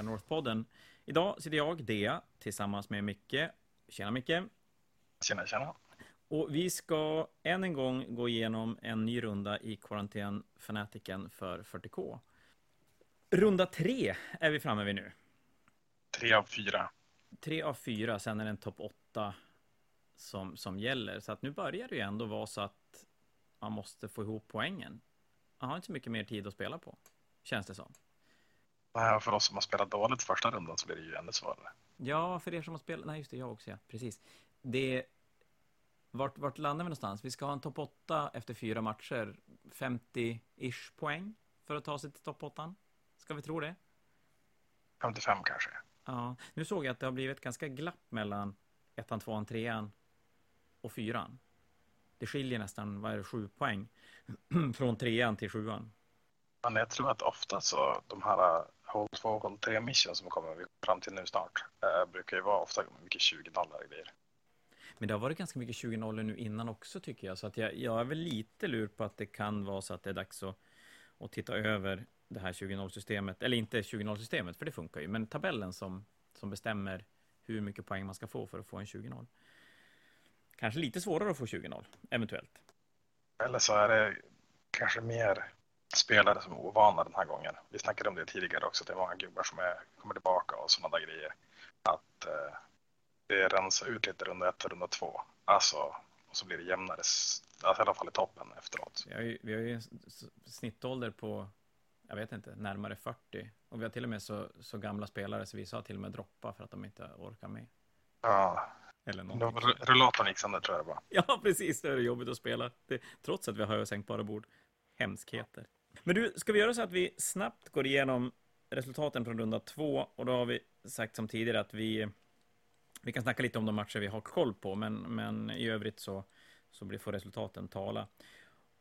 Telia North-podden. Idag sitter jag, Dea, tillsammans med Micke. Tjena Micke! Tjena, tjena! Och vi ska än en gång gå igenom en ny runda i Quarantän Fanatiken för 40K. Runda tre är vi framme vid nu. Tre av fyra. Tre av fyra, sen är det en topp åtta som, som gäller. Så att nu börjar det ju ändå vara så att man måste få ihop poängen. Man har inte så mycket mer tid att spela på, känns det som. För oss som har spelat dåligt första rundan så blir det ju ännu svårare. Ja, för er som har spelat, nej just det, jag också ja, precis. Det, vart, vart landar vi någonstans? Vi ska ha en topp 8 efter fyra matcher, 50-ish poäng för att ta sig till topp 8. Ska vi tro det? 55 kanske. Ja, nu såg jag att det har blivit ett ganska glapp mellan ettan, tvåan, trean och fyran. Det skiljer nästan, vad är det, sju poäng från trean till sjuan. Men jag tror att ofta så de här Håll 2 Håll 3 mission som kommer fram till nu snart äh, brukar ju vara ofta mycket 20 dollar grejer. Men det har varit ganska mycket 20 nollor nu innan också tycker jag. Så att jag, jag är väl lite lur på att det kan vara så att det är dags att, att titta över det här 20 0 systemet. Eller inte 20 0 systemet, för det funkar ju. Men tabellen som, som bestämmer hur mycket poäng man ska få för att få en 20 0 Kanske lite svårare att få 20 0 eventuellt. Eller så är det kanske mer spelare som är ovana den här gången. Vi snackade om det tidigare också, att det är många gubbar som är, kommer tillbaka och sådana där grejer. Att eh, det rensar ut lite runda ett och runda två. Alltså, och så blir det jämnare, alltså, i alla fall i toppen efteråt. Vi har ju, vi har ju en snittålder på, jag vet inte, närmare 40. Och vi har till och med så, så gamla spelare så vissa har till och med droppat för att de inte orkar med. Ja, eller Rullatorn gick sönder tror jag det var. Ja, precis. Det är jobbigt att spela. Det, trots att vi har sänkbara bord. Hemskheter. Men du, ska vi göra så att vi snabbt går igenom resultaten från runda två och då har vi sagt som tidigare att vi vi kan snacka lite om de matcher vi har koll på, men, men i övrigt så, så blir, får resultaten tala.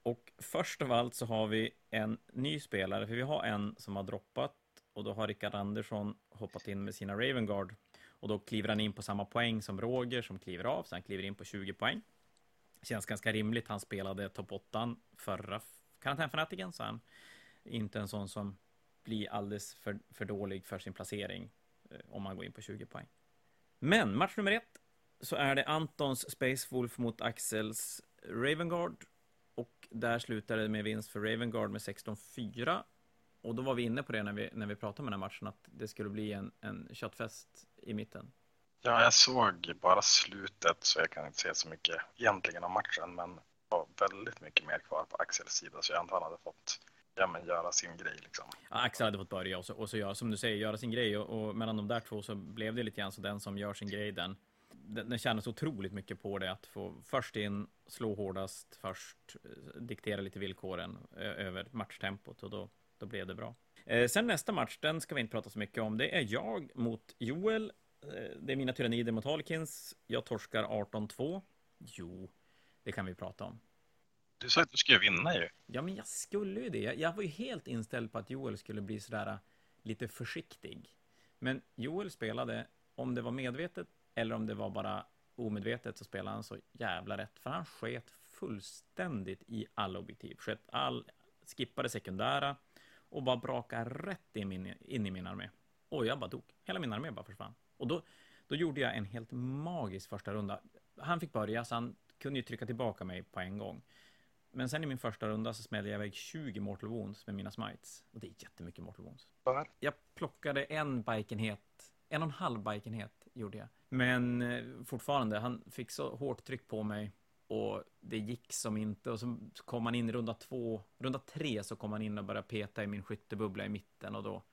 Och först av allt så har vi en ny spelare, för vi har en som har droppat och då har Rickard Andersson hoppat in med sina Ravengard och då kliver han in på samma poäng som Roger som kliver av, så han kliver in på 20 poäng. Känns ganska rimligt, han spelade topp 8 förra karantänfanatiken, så han är inte en sån som blir alldeles för, för dålig för sin placering eh, om man går in på 20 poäng. Men match nummer ett så är det Antons Space Wolf mot Axels Ravengard. Och där slutade det med vinst för Ravengard med 16-4. Och då var vi inne på det när vi, när vi pratade om den här matchen, att det skulle bli en, en köttfest i mitten. Ja, jag såg bara slutet så jag kan inte se så mycket egentligen om matchen, men var väldigt mycket mer kvar på Axels sida, så jag antar han hade fått ja, men göra sin grej liksom. Ja, Axel hade fått börja och så, och så göra, som du säger, göra sin grej och, och mellan de där två så blev det lite grann så den som gör sin grej, den, den, den kändes otroligt mycket på det att få först in, slå hårdast, först eh, diktera lite villkoren över matchtempot och då, då blev det bra. Eh, sen nästa match, den ska vi inte prata så mycket om. Det är jag mot Joel. Eh, det är mina tyrannider mot Halkins. Jag torskar 18-2. Jo, det kan vi prata om. Du sa att du skulle vinna ju. Ja, men jag skulle ju det. Jag, jag var ju helt inställd på att Joel skulle bli sådär äh, lite försiktig. Men Joel spelade, om det var medvetet eller om det var bara omedvetet, så spelade han så jävla rätt. För han sket fullständigt i alla objektiv. Sket all, skippade sekundära och bara brakade rätt in, min, in i min armé. Och jag bara dog. Hela min armé bara försvann. Och då, då gjorde jag en helt magisk första runda. Han fick börja, så han kunde ju trycka tillbaka mig på en gång. Men sen i min första runda så smällde jag iväg 20 Mortal Wounds med mina smites. Och det är jättemycket Mortal Wounds. Jag plockade en bikenhet, en och en halv bikenhet gjorde jag. Men eh, fortfarande, han fick så hårt tryck på mig. Och det gick som inte. Och så kom han in i runda två, runda tre så kom han in och började peta i min skyttebubbla i mitten. Och då,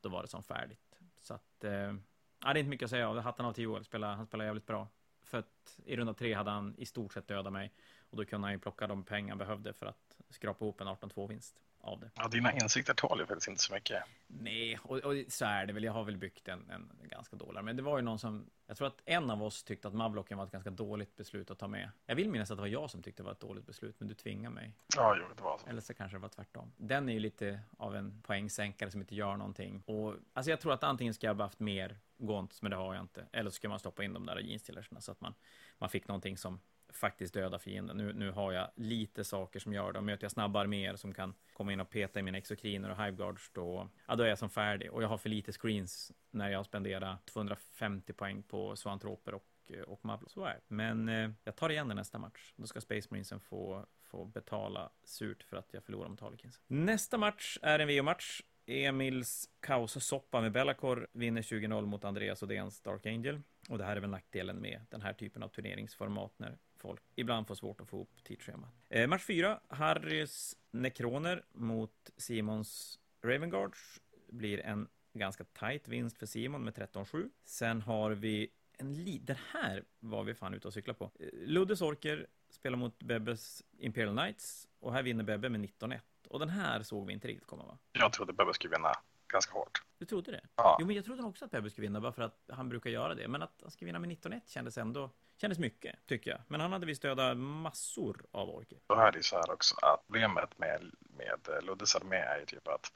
då var det som färdigt. Så att, eh, det är inte mycket att säga av. Hatten av till Joel, han spelar jävligt bra. För att i runda tre hade han i stort sett dödat mig. Och då kunde han ju plocka de pengar han behövde för att skrapa ihop en 18-2-vinst av det. Ja, dina insikter tål ju faktiskt inte så mycket. Nej, och, och, så är det väl. Jag har väl byggt en, en ganska dålig. Men det var ju någon som, jag tror att en av oss tyckte att Mavlocken var ett ganska dåligt beslut att ta med. Jag vill minnas att det var jag som tyckte det var ett dåligt beslut, men du tvingar mig. Ja, jo, det var så. Eller så kanske det var tvärtom. Den är ju lite av en poängsänkare som inte gör någonting. Och alltså jag tror att antingen ska jag ha haft mer Gaunt, men det har jag inte. Eller så ska man stoppa in de där jeanstillersna så att man, man fick någonting som faktiskt döda fienden. Nu, nu har jag lite saker som gör det. Och möter jag snabba arméer som kan komma in och peta i mina exokriner och hiveguards, då, ja, då är jag som färdig. Och jag har för lite screens när jag spenderar 250 poäng på svantroper och och Mablo. Så är det. Men eh, jag tar igen det nästa match. Då ska Space Marinesen få, få betala surt för att jag förlorar mot Harlequins. Nästa match är en VO-match. Emils kaossoppa med Bellacor vinner 20-0 mot Andreas Odéns Dark Angel. Och det här är väl nackdelen med den här typen av turneringsformat när folk ibland får svårt att få ihop tidsschemat. Eh, match 4, Harrys Nekroner mot Simons Ravenguards blir en ganska tight vinst för Simon med 13-7. Sen har vi en li... Den här var vi fan ute och cykla på. Eh, Ludde Luddes Orker spelar mot Bebbes Imperial Knights och här vinner Bebbe med 19-1. Och den här såg vi inte riktigt komma va? Jag trodde Bebbe skulle vinna ganska hårt. Du trodde det? Ja. Jo, men jag trodde också att Bebbe skulle vinna bara för att han brukar göra det. Men att han skulle vinna med 19-1 kändes ändå kändes mycket, tycker jag. Men han hade visst döda massor av orker. Då är det så här också att problemet med, med Luddes armé är ju typ att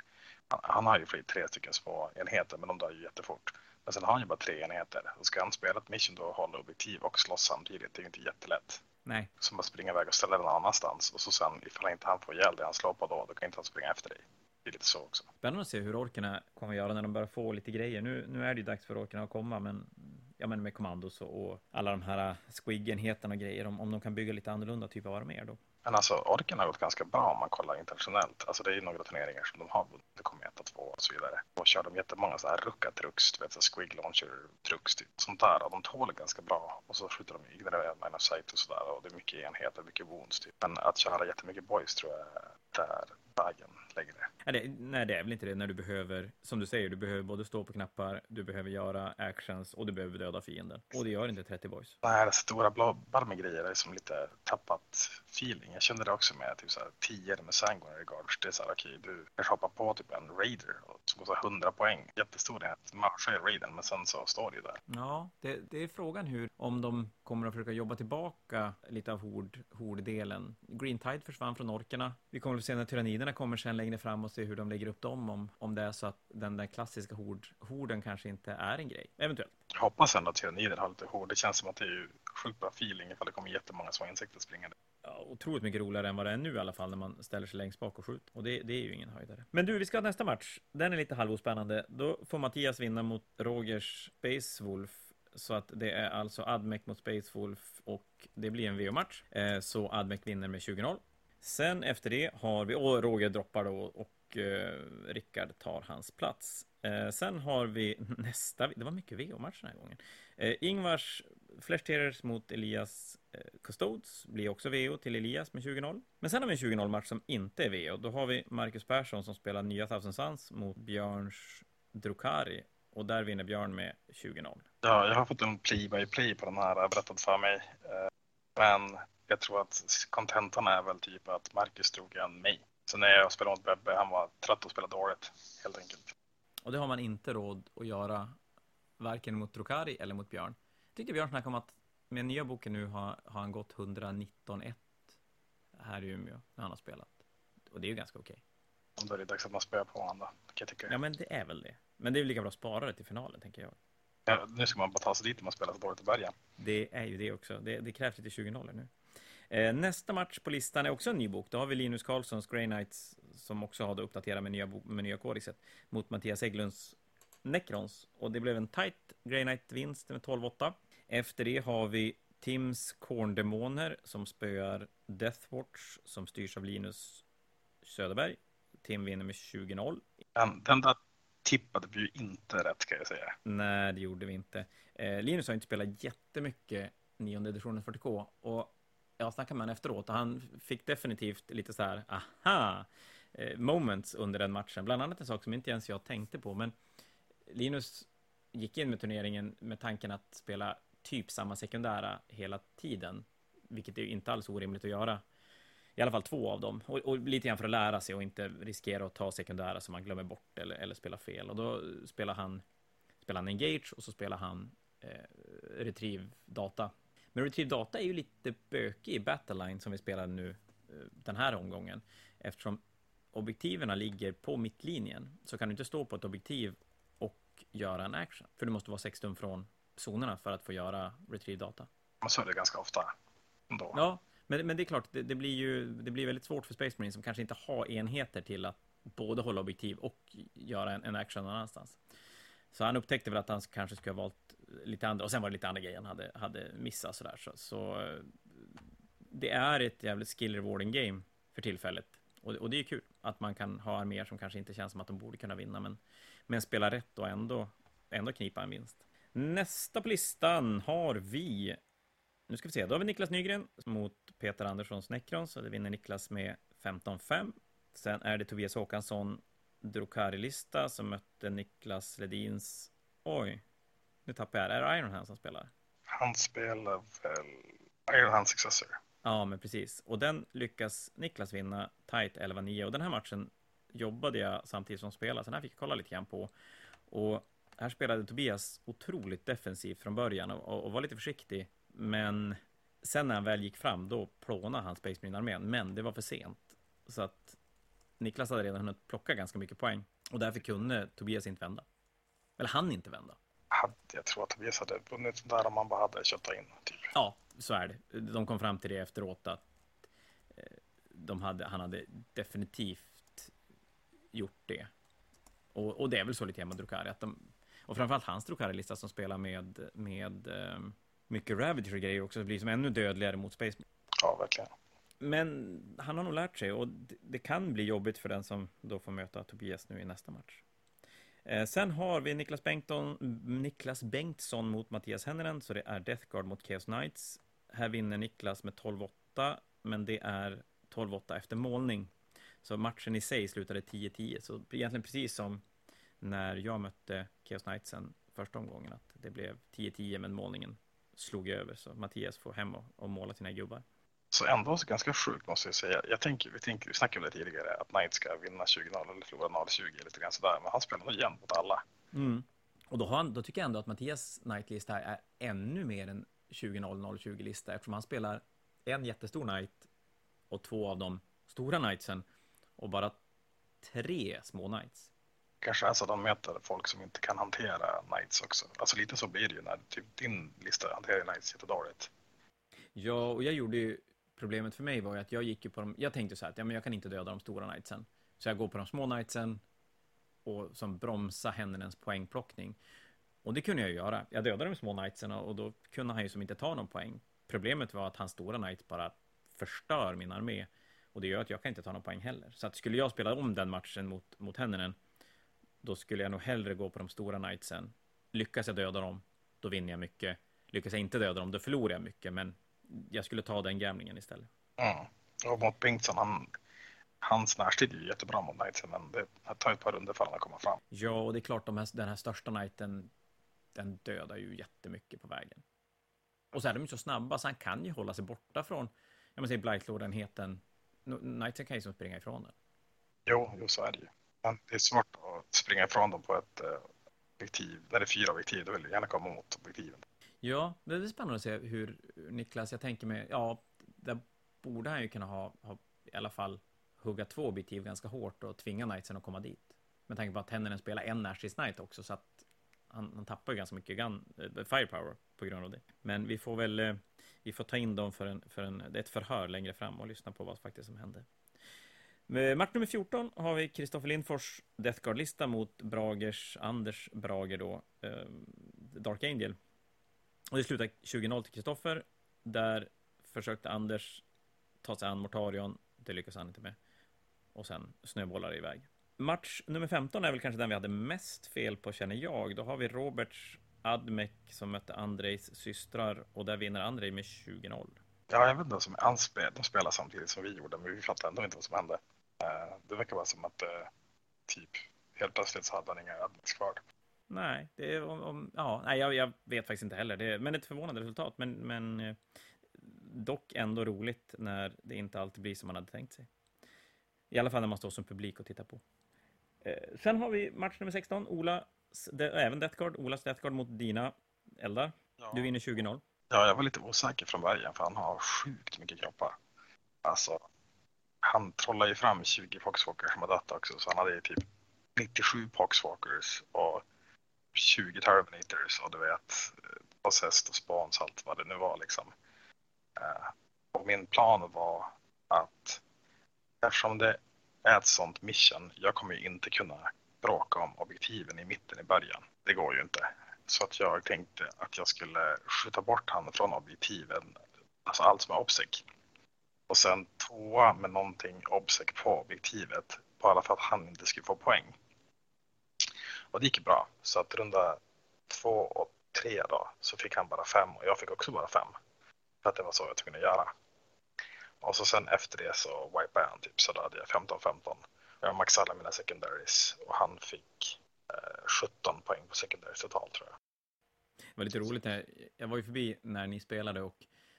han, han har ju fler tre stycken små enheter, men de dör ju jättefort. Men sen har han ju bara tre enheter. Och ska han spela ett mission då och hålla objektiv och slåss samtidigt, det är ju inte jättelätt. Nej. Som att springa iväg och ställa den någon annanstans. Och så sen ifall inte han får ihjäl det han slår på då, då kan inte han springa efter dig. Det är lite så också. Spännande att se hur orkerna kommer att göra när de börjar få lite grejer. Nu, nu är det ju dags för orkerna att komma, men ja, men med kommandos och, och alla de här squig-enheterna och grejer, om, om de kan bygga lite annorlunda typ av arméer då. Men alltså orken har gått ganska bra om man kollar internationellt. Alltså det är ju några turneringar som de har vunnit. Det kommer 1 2 och så vidare. Då kör de jättemånga så här rucka trucks, du vet så squig launcher trucks, typ. sånt där. Och de tål ganska bra. Och så skjuter de ignorera line of sight och sådär. Och det är mycket enheter, mycket wounds typ. Men att köra jättemycket boys tror jag är där vägen lägger det. Nej det, nej, det är väl inte det när du behöver, som du säger, du behöver både stå på knappar, du behöver göra actions och du behöver döda fienden. Och det gör inte 30 boys. Nej, det stora blåbär med grejer är som lite tappat feeling. Jag kände det också med typ så här 10 med sanguinary guards. Det är så här, okej, okay, du kanske hoppar på typ en raider som så 100 poäng. Jättestor enhet. Marschar i raiden, men sen så står det ju där. Ja, det, det, är frågan hur, om de kommer att försöka jobba tillbaka lite av hord, horddelen. Green Tide försvann från orkerna. Vi kommer att se när tyranniderna kommer sen längre fram och se hur de lägger upp dem om, om det är så att den där klassiska hord, horden kanske inte är en grej. Eventuellt. Jag hoppas ändå att tyrannider har lite hord. Det känns som att det är ju sjukt bra feeling ifall det kommer jättemånga små insekter springande. Ja, otroligt mycket roligare än vad det är nu i alla fall när man ställer sig längst bak och skjuter. Och det, det är ju ingen höjdare. Men du, vi ska ha nästa match. Den är lite halvospännande. Då får Mattias vinna mot Rogers Space Wolf. Så att det är alltså Admec mot Space Wolf och det blir en VO-match. Eh, så Admec vinner med 20-0. Sen efter det har vi, och Roger droppar då och eh, Rickard tar hans plats. Eh, sen har vi nästa, det var mycket VO-match den här gången. Eh, Ingvars Flash Terrors mot Elias eh, Custodes blir också VO till Elias med 20-0. Men sen har vi en 20-0 match som inte är VO. Då har vi Marcus Persson som spelar nya Thousand Suns mot Björns Drukari. Och där vinner Björn med 20-0. Ja, jag har fått en play by play på den här berättad för mig. Eh, men jag tror att kontentan är väl typ att Marcus drog igen mig. Så när jag spelade mot Bebbe, han var trött och spelade dåligt, helt enkelt. Och det har man inte råd att göra, varken mot Drukari eller mot Björn. Tyckte Björn snackade om att med nya boken nu har, har han gått 119-1 här i Umeå när han har spelat. Och det är ju ganska okej. Okay. Då är det dags att man spöar på honom då, kan jag tycka. Ja, men det är väl det. Men det är väl lika bra att spara det till finalen, tänker jag. Ja, nu ska man bara ta sig dit om man spelar så dåligt i början. Det är ju det också. Det, det krävs lite 20-0 nu. Eh, nästa match på listan är också en ny bok. Då har vi Linus Karlssons Grey Knights som också hade uppdaterat med nya, med nya kodexet mot Mattias Eglunds Necrons. Och det blev en tight Grey Knight-vinst med 12-8. Efter det har vi Tims Korndemoner som spöar Deathwatch som styrs av Linus Söderberg. Tim vinner med 20-0. Den, den där tippade vi ju inte rätt ska jag säga. Nej, det gjorde vi inte. Eh, Linus har inte spelat jättemycket nionde editionen 40K och jag snackade med honom efteråt och han fick definitivt lite så här, aha, eh, moments under den matchen. Bland annat en sak som inte ens jag tänkte på, men Linus gick in med turneringen med tanken att spela typ samma sekundära hela tiden, vilket är ju inte alls orimligt att göra. I alla fall två av dem. Och, och, lite grann för att lära sig och inte riskera att ta sekundära som man glömmer bort eller, eller spelar fel. Och då spelar han, spelar han Engage och så spelar han eh, Retrieve Data. Men Retrieve Data är ju lite bökig i Battleline som vi spelar nu eh, den här omgången. Eftersom objektiven ligger på mittlinjen så kan du inte stå på ett objektiv och göra en action. För du måste vara 6 tum från zonerna för att få göra retrieve data. Man så är det ganska ofta. Ändå. Ja, men, men det är klart, det, det, blir ju det blir väldigt svårt för Space Marine som kanske inte har enheter till att både hålla objektiv och göra en, en action någon annanstans. Så han upptäckte väl att han kanske skulle ha valt lite andra, och sen var det lite andra grejer han hade, hade missat sådär. Så, så det är ett jävligt skill rewarding game för tillfället. Och, och, det är kul att man kan ha arméer som kanske inte känns som att de borde kunna vinna, men, men spela rätt och ändå, ändå knipa en vinst. Nästa på listan har vi, nu ska vi se, då har vi Niklas Nygren mot Peter Anderssons Necrons, och det vinner Niklas med 15-5. Sen är det Tobias Håkansson Drukari-lista som mötte Niklas Ledins, oj, nu tappar jag, är det Ironhand som spelar? Han spelar väl Ironhand Successor. Ja, men precis. Och den lyckas Niklas vinna tight 11-9. Och den här matchen jobbade jag samtidigt som spelare, så den här fick jag kolla lite grann på. Och här spelade Tobias otroligt defensivt från början och, och var lite försiktig. Men sen när han väl gick fram, då plånade han Space Marine-armén. Men det var för sent. Så att Niklas hade redan hunnit plocka ganska mycket poäng. Och därför kunde Tobias inte vända. Eller han inte vända. Jag tror att Tobias hade vunnit där om man bara hade köttat in. Typ. Ja, så är det. De kom fram till det efteråt att eh, de hade, han hade definitivt gjort det. Och, och det är väl så lite med Drukari att de, och framförallt hans Drukari-lista som spelar med, med um, mycket Ravager och grejer också, blir som ännu dödligare mot Space. Ja, verkligen. Men han har nog lärt sig och det, det kan bli jobbigt för den som då får möta Tobias nu i nästa match. Eh, sen har vi Niklas Bengtsson, Niklas Bengtsson mot Mattias Henneren, så det är Death Guard mot Chaos Knights. Här vinner Niklas med 12-8, men det är 12-8 efter målning. Så matchen i sig slutade 10-10, så egentligen precis som när jag mötte Chaos Knightsen första omgången, att det blev 10-10, men målningen slog över, så Mattias får hem och, och måla sina gubbar. Så ändå så ganska sjukt måste jag säga. Jag tänker, vi, tänker, vi snackade om det tidigare, att Knight ska vinna 20-0 eller förlora 0-20 lite grann sådär, men han spelar nog igen mot alla. Mm. Och då, han, då tycker jag ändå att Mattias Knight-lista är ännu mer än 20-0-0-20-lista eftersom han spelar en jättestor Knight och två av de stora Knightsen och bara tre små Knights. Kanske är så att de möter folk som inte kan hantera Knights också. Alltså lite så blir det ju när typ din lista hanterar Knights jättedåligt. Ja, och jag gjorde ju problemet för mig var ju att jag gick ju på de, jag tänkte så här att ja, men jag kan inte döda de stora knightsen. Så jag går på de små knightsen och som bromsar Hennenens poängplockning. Och det kunde jag ju göra. Jag dödade de små knightsen och då kunde han ju som inte ta någon poäng. Problemet var att hans stora knight bara förstör min armé. Och det gör att jag kan inte ta någon poäng heller. Så att skulle jag spela om den matchen mot, mot Hennenen, då skulle jag nog hellre gå på de stora knightsen. Lyckas jag döda dem, då vinner jag mycket. Lyckas jag inte döda dem, då förlorar jag mycket. Men jag skulle ta den gamlingen istället. Mm. Och mot Bengtsson, han, hans närstrid är ju jättebra mot Knightsen, men det tar ett par runder för att komma fram. Ja, och det är klart, de här, den här största Knighten, den dödar ju jättemycket på vägen. Och så är de ju så snabba, så han kan ju hålla sig borta från, jag säga Blightlord-enheten. Knightsen kan ju som springa ifrån den. Jo, jo, så är det ju. Men det är svårt att springa ifrån dem på ett eh, objektiv. När det är fyra objektiv, då vill du gärna komma mot objektiven. Ja, det är spännande att se hur Niklas, jag tänker mig, ja, där borde han ju kunna ha, ha i alla fall hugga två objektiv ganska hårt och tvinga Knightsen att komma dit. Med tanke på att Tenninen spelar en Nashis Knight också, så att han, han tappar ju ganska mycket gun, eh, firepower på grund av det. Men vi får väl, eh, vi får ta in dem för, en, för en, ett förhör längre fram och lyssna på vad faktiskt som hände. Med match nummer 14 har vi Kristoffer Lindfors Death Guard-lista mot Bragers, Anders Brager då, eh, Dark Angel. Och det slutade 20-0 till Kristoffer. Där försökte Anders ta sig an Mortarion. Det lyckades han inte med. Och sen snöbollar iväg. Match nummer 15 är väl kanske den vi hade mest fel på känner jag. Då har vi Roberts Admek som mötte Andrejs systrar och där vinner Andrej med 20-0. Ja, jag vet inte vad som är anspel. De spelar samtidigt som vi gjorde, men vi fattade ändå inte vad som hände. Uh, det verkar vara som att uh, typ helt plötsligt så hade han inga Admeks kvar. Nej, det är om, om ja, nej, jag, jag, vet faktiskt inte heller. Det men ett förvånande resultat. Men, men eh, dock ändå roligt när det inte alltid blir som man hade tänkt sig. I alla fall när man står som publik och tittar på. Eh, sen har vi match nummer 16. Ola, de, även Deathguard. Olas Deathguard mot dina Eldar. Ja. Du vinner 20-0. Ja, jag var lite osäker från början för han har sjukt mycket kroppar. Alltså, han trollade ju fram 20 poxwalkers som har dött också, så han hade ju typ 97 poxwalkers och 20 Terminators och du vet Possessed och Spawns allt vad det nu var liksom. Uh, Och min plan var att eftersom det är ett sånt mission, jag kommer ju inte kunna bråka om objektiven i mitten i början. Det går ju inte. Så att jag tänkte att jag skulle skjuta bort han från objektiven, alltså allt som är obsec. Och sen tvåa med någonting obsec på objektivet, bara för att han inte skulle få poäng. Och det gick bra. Så att runda två och tre då så fick han bara fem och jag fick också bara fem. För att det var så jag tvungen att göra. Och så sen efter det så wipade han typ så då hade jag 15-15. Jag maxade alla mina secondaries och han fick eh, 17 poäng på secondaries totalt tror jag. Det var lite roligt, jag var ju förbi när ni spelade och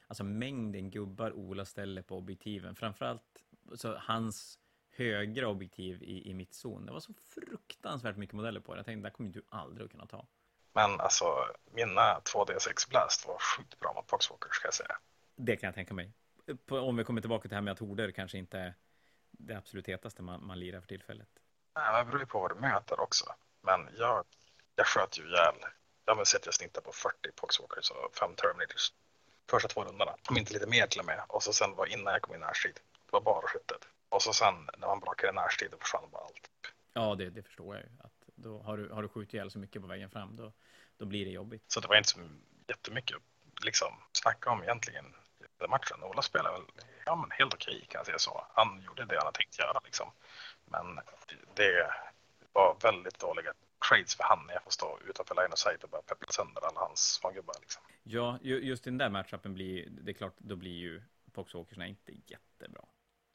alltså mängden gubbar Ola ställer på objektiven, framförallt så hans högra objektiv i, i mittzon. Det var så fruktansvärt mycket modeller på det. Jag tänkte, där kommer du aldrig att kunna ta. Men alltså, mina 2D6 Blast var sjukt bra mot Poxwalker ska jag säga. Det kan jag tänka mig. På, om vi kommer tillbaka till det här med att horder kanske inte är det absolut hetaste man, man lirar för tillfället. Nej, det beror ju på vad du möter också. Men jag, jag sköt ju ihjäl. Jag har sett jag snittar på 40 Poxwalkers och 5 Terminators. Första två rundorna, om inte lite mer till och med. Och så sen var innan jag kom in i närstrid. Det var bara skyttet. Och så sen när man brakade närstrid, då försvann bara allt. Ja, det, det förstår jag ju. Att då har du, har du skjutit ihjäl så mycket på vägen fram, då, då blir det jobbigt. Så det var inte så jättemycket liksom snacka om egentligen i matchen. Ola spelade väl ja, men helt okej kan jag säga så. Han gjorde det han hade tänkt göra liksom. Men det var väldigt dåliga trades för han när jag får stå utanför line of sight och bara peppra sönder alla hans smågubbar. Liksom. Ja, just den där matchupen blir det är klart, då blir ju Poxwalkersna inte jättebra.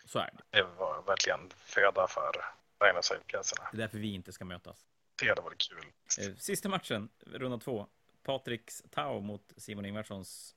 Så är det. Det var verkligen föda för line of sight-pjäserna. Det är därför vi inte ska mötas. Det hade varit kul. Eh, sista matchen, runda två. Patriks Tau mot Simon Ingvarssons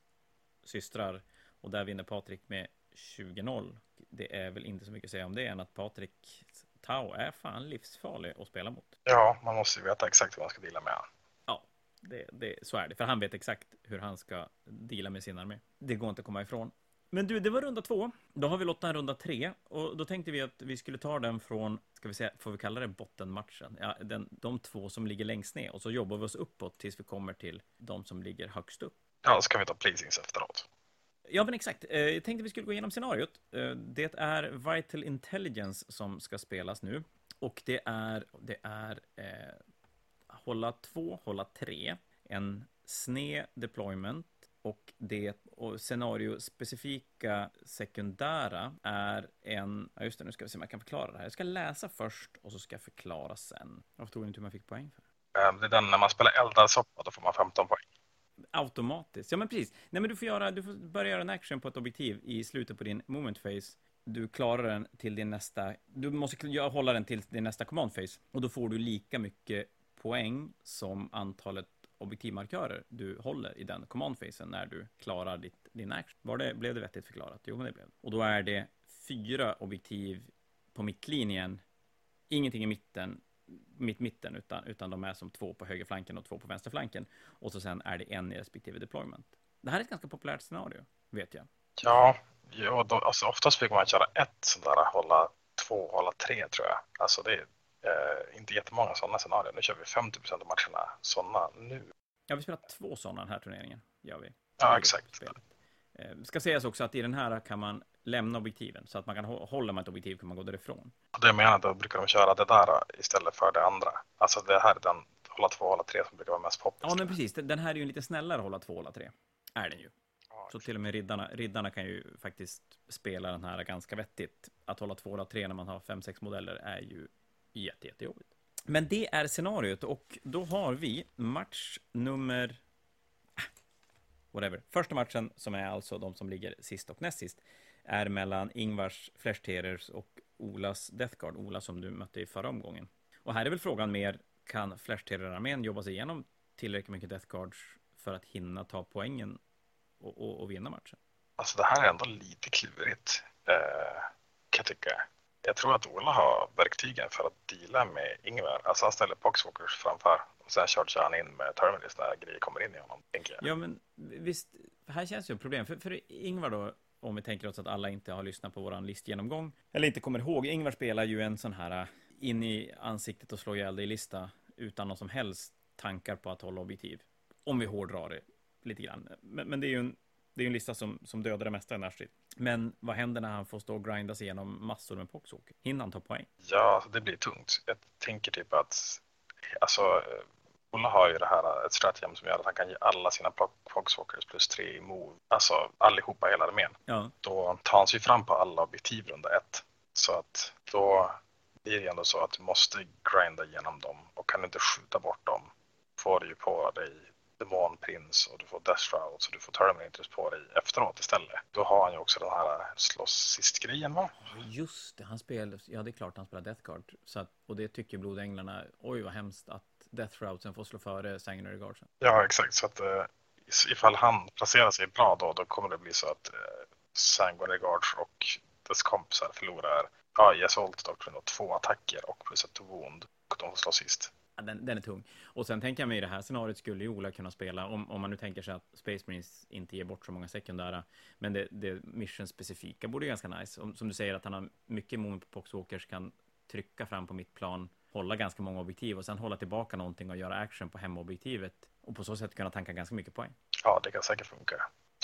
systrar. Och där vinner Patrik med 20-0. Det är väl inte så mycket att säga om det än att Patrik Tau är fan livsfarlig att spela mot. Ja, man måste ju veta exakt hur man ska dela med honom. Ja, det, det, så är det. För han vet exakt hur han ska dela med sin armé. Det går inte att komma ifrån. Men du, det var runda två. Då har vi lottat runda tre. Och då tänkte vi att vi skulle ta den från, ska vi säga, får vi kalla det bottenmatchen? Ja, den, de två som ligger längst ner. Och så jobbar vi oss uppåt tills vi kommer till de som ligger högst upp. Ja, så kan vi ta pleasings efteråt. Ja, men exakt. Eh, jag tänkte vi skulle gå igenom scenariot. Eh, det är Vital Intelligence som ska spelas nu. Och det är, det är eh, hålla två, hålla tre, en sned deployment och det och scenariospecifika sekundära är en, ja just det, nu ska vi se om jag kan förklara det här. Jag ska läsa först och så ska jag förklara sen. Varför tror du inte hur man fick poäng för. Eh, det är den när man spelar eldad soppa, då får man 15 poäng. Automatiskt, ja men precis. Nej men du får, göra, du får börja göra en action på ett objektiv i slutet på din moment phase. Du klarar den till din nästa, du måste hålla den till din nästa command phase. Och då får du lika mycket poäng som antalet objektivmarkörer du håller i den command phasen när du klarar ditt, din action. Var det, blev det vettigt förklarat? Jo, men det blev Och då är det fyra objektiv på mittlinjen, ingenting i mitten, mitt mitten, utan, utan de är som två på högerflanken och två på vänsterflanken. Och så sen är det en i respektive deployment. Det här är ett ganska populärt scenario, vet jag. Ja, ja då, alltså oftast fick man köra ett sånt där, hålla två, hålla tre tror jag. Alltså det är eh, inte jättemånga sådana scenarier. Nu kör vi 50 procent av matcherna sådana nu. Ja, vi spelar två sådana den här turneringen. Gör vi. Ja, exakt. Eh, ska sägas också att i den här kan man lämna objektiven. Så att man kan hålla med ett objektiv kan man gå därifrån. Det jag menar, då brukar de köra det där istället för det andra. Alltså det här är den hålla två, hålla tre som brukar vara mest poppis. Ja, men precis. Den här är ju lite snällare hålla två, hålla tre. Är den ju. Ja, så till och med riddarna, riddarna kan ju faktiskt spela den här ganska vettigt. Att hålla två, hålla tre när man har fem, sex modeller är ju jätte, jättejobbigt. Men det är scenariot och då har vi match nummer... Ah, whatever. Första matchen, som är alltså de som ligger sist och näst sist, är mellan Ingvars Flash Terriers och Olas Deathguard. Ola som du mötte i förra omgången. Och här är väl frågan mer, kan Flash Terrier-armén jobba sig igenom tillräckligt mycket Deathguards för att hinna ta poängen och, och, och vinna matchen? Alltså det här är ändå lite klurigt, eh, kan jag tycka jag tror att Ola har verktygen för att deala med Ingvar. Alltså han ställer Poxwalkers framför och sen kör han in med Terminus när grejer kommer in i honom, tänker jag. Ja, men visst, här känns ju ett problem. För, för Ingvar då, om vi tänker oss att alla inte har lyssnat på våran listgenomgång, eller inte kommer ihåg, Ingvar spelar ju en sån här äh, in i ansiktet och slå ihjäl dig-lista utan någon som helst tankar på att hålla objektiv. Om vi hårdrar det lite grann. Men, men det är ju en Det är en lista som, som dödar det mesta i närstrid. Men vad händer när han får stå och grinda sig igenom massor med poxwalker? Hinner han ta poäng? Ja, det blir tungt. Jag tänker typ att, alltså, Ola har ju det här, ett stratagem som gör att han kan ge alla sina poxwalkers plus tre i move, alltså allihopa hela armén. Ja. Då tar han sig fram på alla objektiv runda ett. Så att då blir det ändå så att du måste grinda igenom dem och kan du inte skjuta bort dem får du ju på dig Demonprins och du får Death Shroud så du får Terminators på dig efteråt istället. Då har han ju också den här slåss sist-grejen va? Just det, han spelar, ja det är klart han spelar Death Guard. Så att, och det tycker Blodänglarna, oj vad hemskt att Death Shroudsen får slå före Sanguinary Guardsen. Ja exakt, så att uh, ifall han placerar sig bra då, då kommer det bli så att uh, Sanguinary Guards och dess kompisar förlorar, ja Assault Doctrine då, två attacker och plus ett wound och de får slå sist den, den, är tung. Och sen tänker jag mig i det här scenariot skulle ju Ola kunna spela, om, om man nu tänker sig att Space Marines inte ger bort så många sekundära, men det, det mission-specifika borde ju ganska nice. Om, som du säger att han har mycket moment på Poxwalkers, kan trycka fram på mitt plan, hålla ganska många objektiv och sen hålla tillbaka någonting och göra action på hemobjektivet och på så sätt kunna tanka ganska mycket poäng. Ja, det kan säkert funka,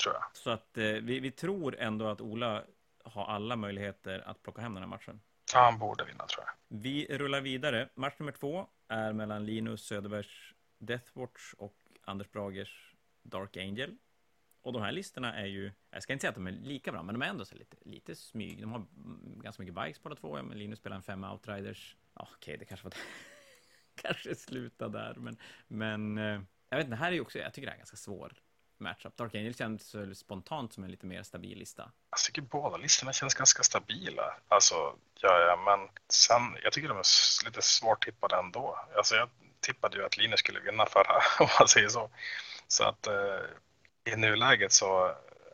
tror jag. Så att eh, vi, vi tror ändå att Ola har alla möjligheter att plocka hem den här matchen. Ja, han borde vinna tror jag. Vi rullar vidare. Match nummer två är mellan Linus Söderbergs Deathwatch och Anders Bragers Dark Angel. Och de här listorna är ju, jag ska inte säga att de är lika bra, men de är ändå så lite, lite smyg. De har ganska mycket bikes båda två. Men Linus spelar en fem outriders. Ja, okej, okay, det kanske var kanske sluta där, men, men eh, jag vet inte, det här är ju också, jag tycker det är ganska svår matchup. Dark Angel känns spontant som en lite mer stabil lista. Jag tycker båda listorna känns ganska stabila. Alltså, ja, ja, men sen, jag tycker de är lite svårtippade ändå. Alltså, jag tippade ju att Linus skulle vinna förra, om man säger så. Så att eh, i nuläget så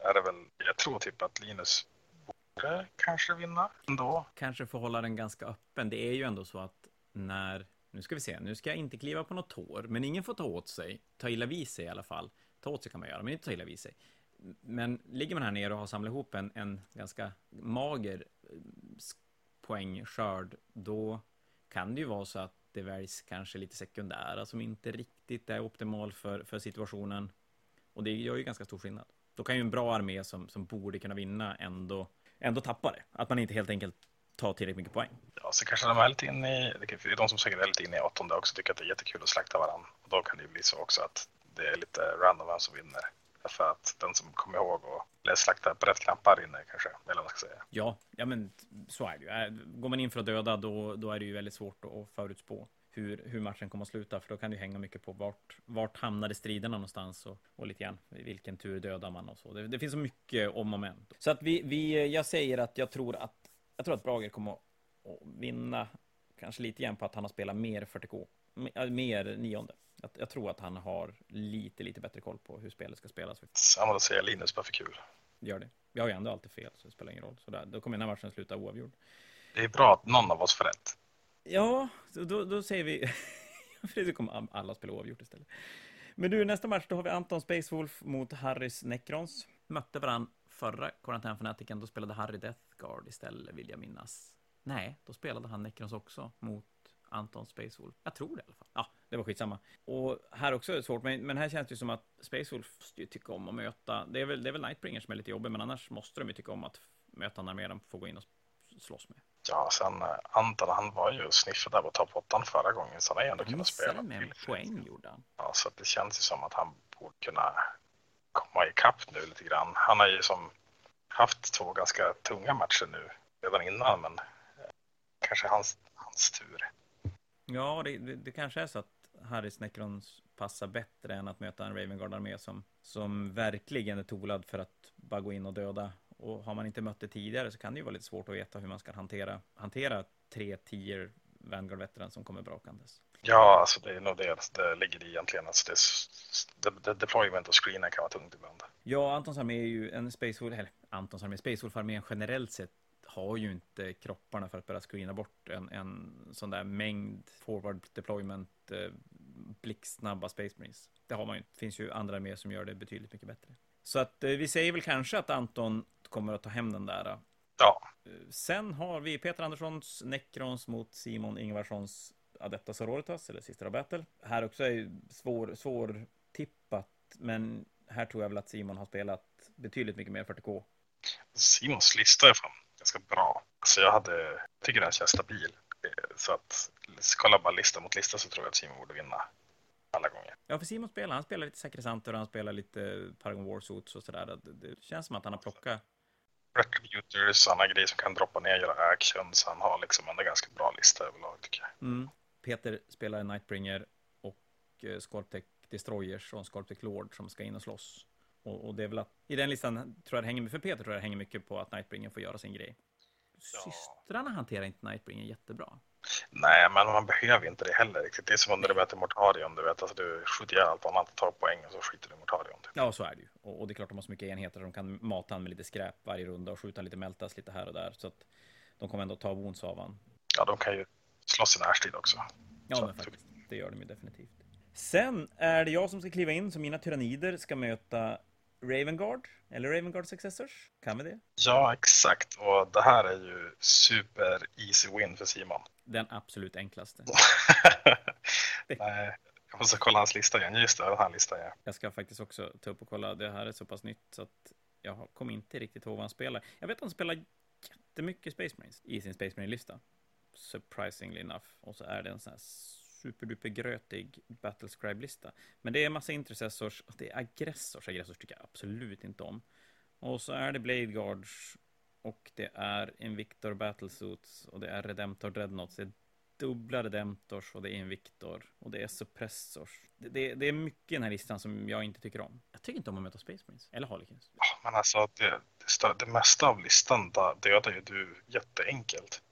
är det väl, jag tror typ att Linus borde kanske vinna ändå. Kanske får hålla den ganska öppen. Det är ju ändå så att när nu ska vi se, nu ska jag inte kliva på något tår, men ingen får ta åt sig, ta illa vid sig i alla fall. Ta åt sig kan man göra, men inte ta illa vid sig. Men ligger man här nere och har samlat ihop en, en ganska mager eh, poängskörd, då kan det ju vara så att det väljs kanske lite sekundära som inte riktigt är optimal för, för situationen. Och det gör ju ganska stor skillnad. Då kan ju en bra armé som, som borde kunna vinna ändå, ändå tappa det. Att man inte helt enkelt tar tillräckligt mycket poäng. Ja, så kanske de är lite inne i, det är de som säkert är lite inne i åttonde också tycker att det är jättekul att slakta varandra. Och då kan det ju bli så också att det är lite random vem som vinner. För att den som kommer ihåg och slakta på rätt knappar vinner kanske, eller vad man ska säga. Ja, ja men så är det ju. Äh, går man in för att döda då, då är det ju väldigt svårt att förutspå hur, hur matchen kommer att sluta, för då kan det hänga mycket på vart, vart hamnade striderna någonstans och, och lite grann vilken tur dödar man och så. Det, det finns så mycket om moment. Så att vi, vi, jag säger att jag tror att, jag tror att Brager kommer att vinna, kanske lite igen på att han har spelat mer 40K, mer nionde. Jag, jag, tror att han har lite, lite bättre koll på hur spelet ska spelas. Samma då säger Linus bara för kul. Gör det. Jag har ju ändå alltid fel, så det spelar ingen roll. Så där, då kommer den här matchen sluta oavgjord. Det är bra att någon av oss får rätt. Ja, då, då säger vi... För kommer alla spela oavgjort istället. Men du, nästa match, då har vi Anton Spacewolf mot Harrys Necrons. Mötte varann förra Quarantän-fanatiken, då spelade Harry Death Guard istället, vill jag minnas. Nej, då spelade han Necrons också mot Anton Spacewolf. Jag tror det i alla fall. Ja, det var skitsamma. Och här också är det svårt, men, men här känns det som att Spacewolf måste ju tycka om att möta. Det är väl, det är väl Nightbringer som är lite jobbig, men annars måste de ju tycka om att möta armé de får gå in och slåss med. Ja, sen eh, Anton, han var ju sniffad där på topp 8 förra gången, så han har ju ändå kunnat spela. med en poäng gjorde han. Ja, så det känns ju som att han borde kunna komma ikapp nu lite grann. Han har ju som haft två ganska tunga matcher nu redan innan, men eh, kanske hans, hans tur. Ja, det, det, det, kanske är så att Harris Necrons passar bättre än att möta en Ravengard-armé som, som verkligen är tolad för att bara gå in och döda. Och har man inte mött det tidigare så kan det ju vara lite svårt att veta hur man ska hantera, hantera tre tier Vanguard Veteran som kommer brakandes. Ja, alltså det är nog det det ligger i egentligen. Alltså det, det, deployment och screenen kan vara tungt ibland. Ja, Antons armé är ju en Space Wolf, eller Antons armé, Space Wolf-armén generellt sett har ju inte kropparna för att börja screena bort en, en sån där mängd forward deployment eh, blixtsnabba Space Marines. Det har man ju Det finns ju andra med som gör det betydligt mycket bättre. Så att eh, vi säger väl kanske att Anton kommer att ta hem den där. Ja. Eh, sen har vi Peter Anderssons Necrons mot Simon Ingvarssons Adeptas Sororitas, eller Sister of Battle. Här också är svår, svår tippat, men här tror jag väl att Simon har spelat betydligt mycket mer 40K. Simons lista är fan ganska bra. Så jag hade, jag tycker den känns stabil. Så att kolla bara lista mot lista så tror jag att Simon borde vinna alla gånger. Ja, för Simon spelar, han spelar lite sakrisanter och han spelar lite Paragon Warsuits och sådär. Det, det känns som att han har plockat Retributors, sådana grejer som kan droppa ner och göra actions. Han har liksom en ganska bra lista överlag tycker jag. Mm. Peter spelar Nightbringer och eh, Scorptech Destroyers och en Scorptech Lord som ska in och slåss. Och, och, det är väl att i den listan tror jag det hänger, för Peter tror jag det hänger mycket på att Nightbringer får göra sin grej. Ja. Systrarna hanterar inte Nightbringer jättebra. Nej, men man behöver inte det heller riktigt. Det är som när du möter Mortarion, du vet. Alltså, du skjuter ihjäl allt annat, tar poäng och så skiter du i Mortarion. Typ. Ja, så är det ju. Och, och, det är klart de har så mycket enheter. De kan mata han med lite skräp varje runda och skjuta lite meltas lite här och där. Så att de kommer ändå ta wounds av han. Ja, de kan ju slåss i närstrid också. Ja, så men faktiskt. Det gör de ju definitivt. Sen är det jag som ska kliva in, så mina tyrannider ska möta Ravengard, eller Ravengard Successors. Kan vi det? Ja, exakt. Och det här är ju super easy win för Simon. Den absolut enklaste. Nej, jag måste kolla hans lista igen. Just det, den här listan ja. Jag ska faktiskt också ta upp och kolla. Det här är så pass nytt så att jag kommer inte riktigt ihåg vad han spelar. Jag vet att han spelar jättemycket Space Marines i sin Space Marine-lista. Surprisingly enough. Och så är det en sån här superduper grötig Battlescribe-lista. Men det är massa intercessors och det är aggressors. Aggressors tycker jag absolut inte om. Och så är det Blade Guards och det är Invictor Battlesuits och det är Redemptor Dreadnoughts. Det är dubbla Redemptors och det är Invictor och det är Suppressors. Det, det, det, är mycket i den här listan som jag inte tycker om. Jag tycker inte om att möta Space Marines eller Harlequins. Men alltså det, det, det mesta av listan dödar ju du jätteenkelt.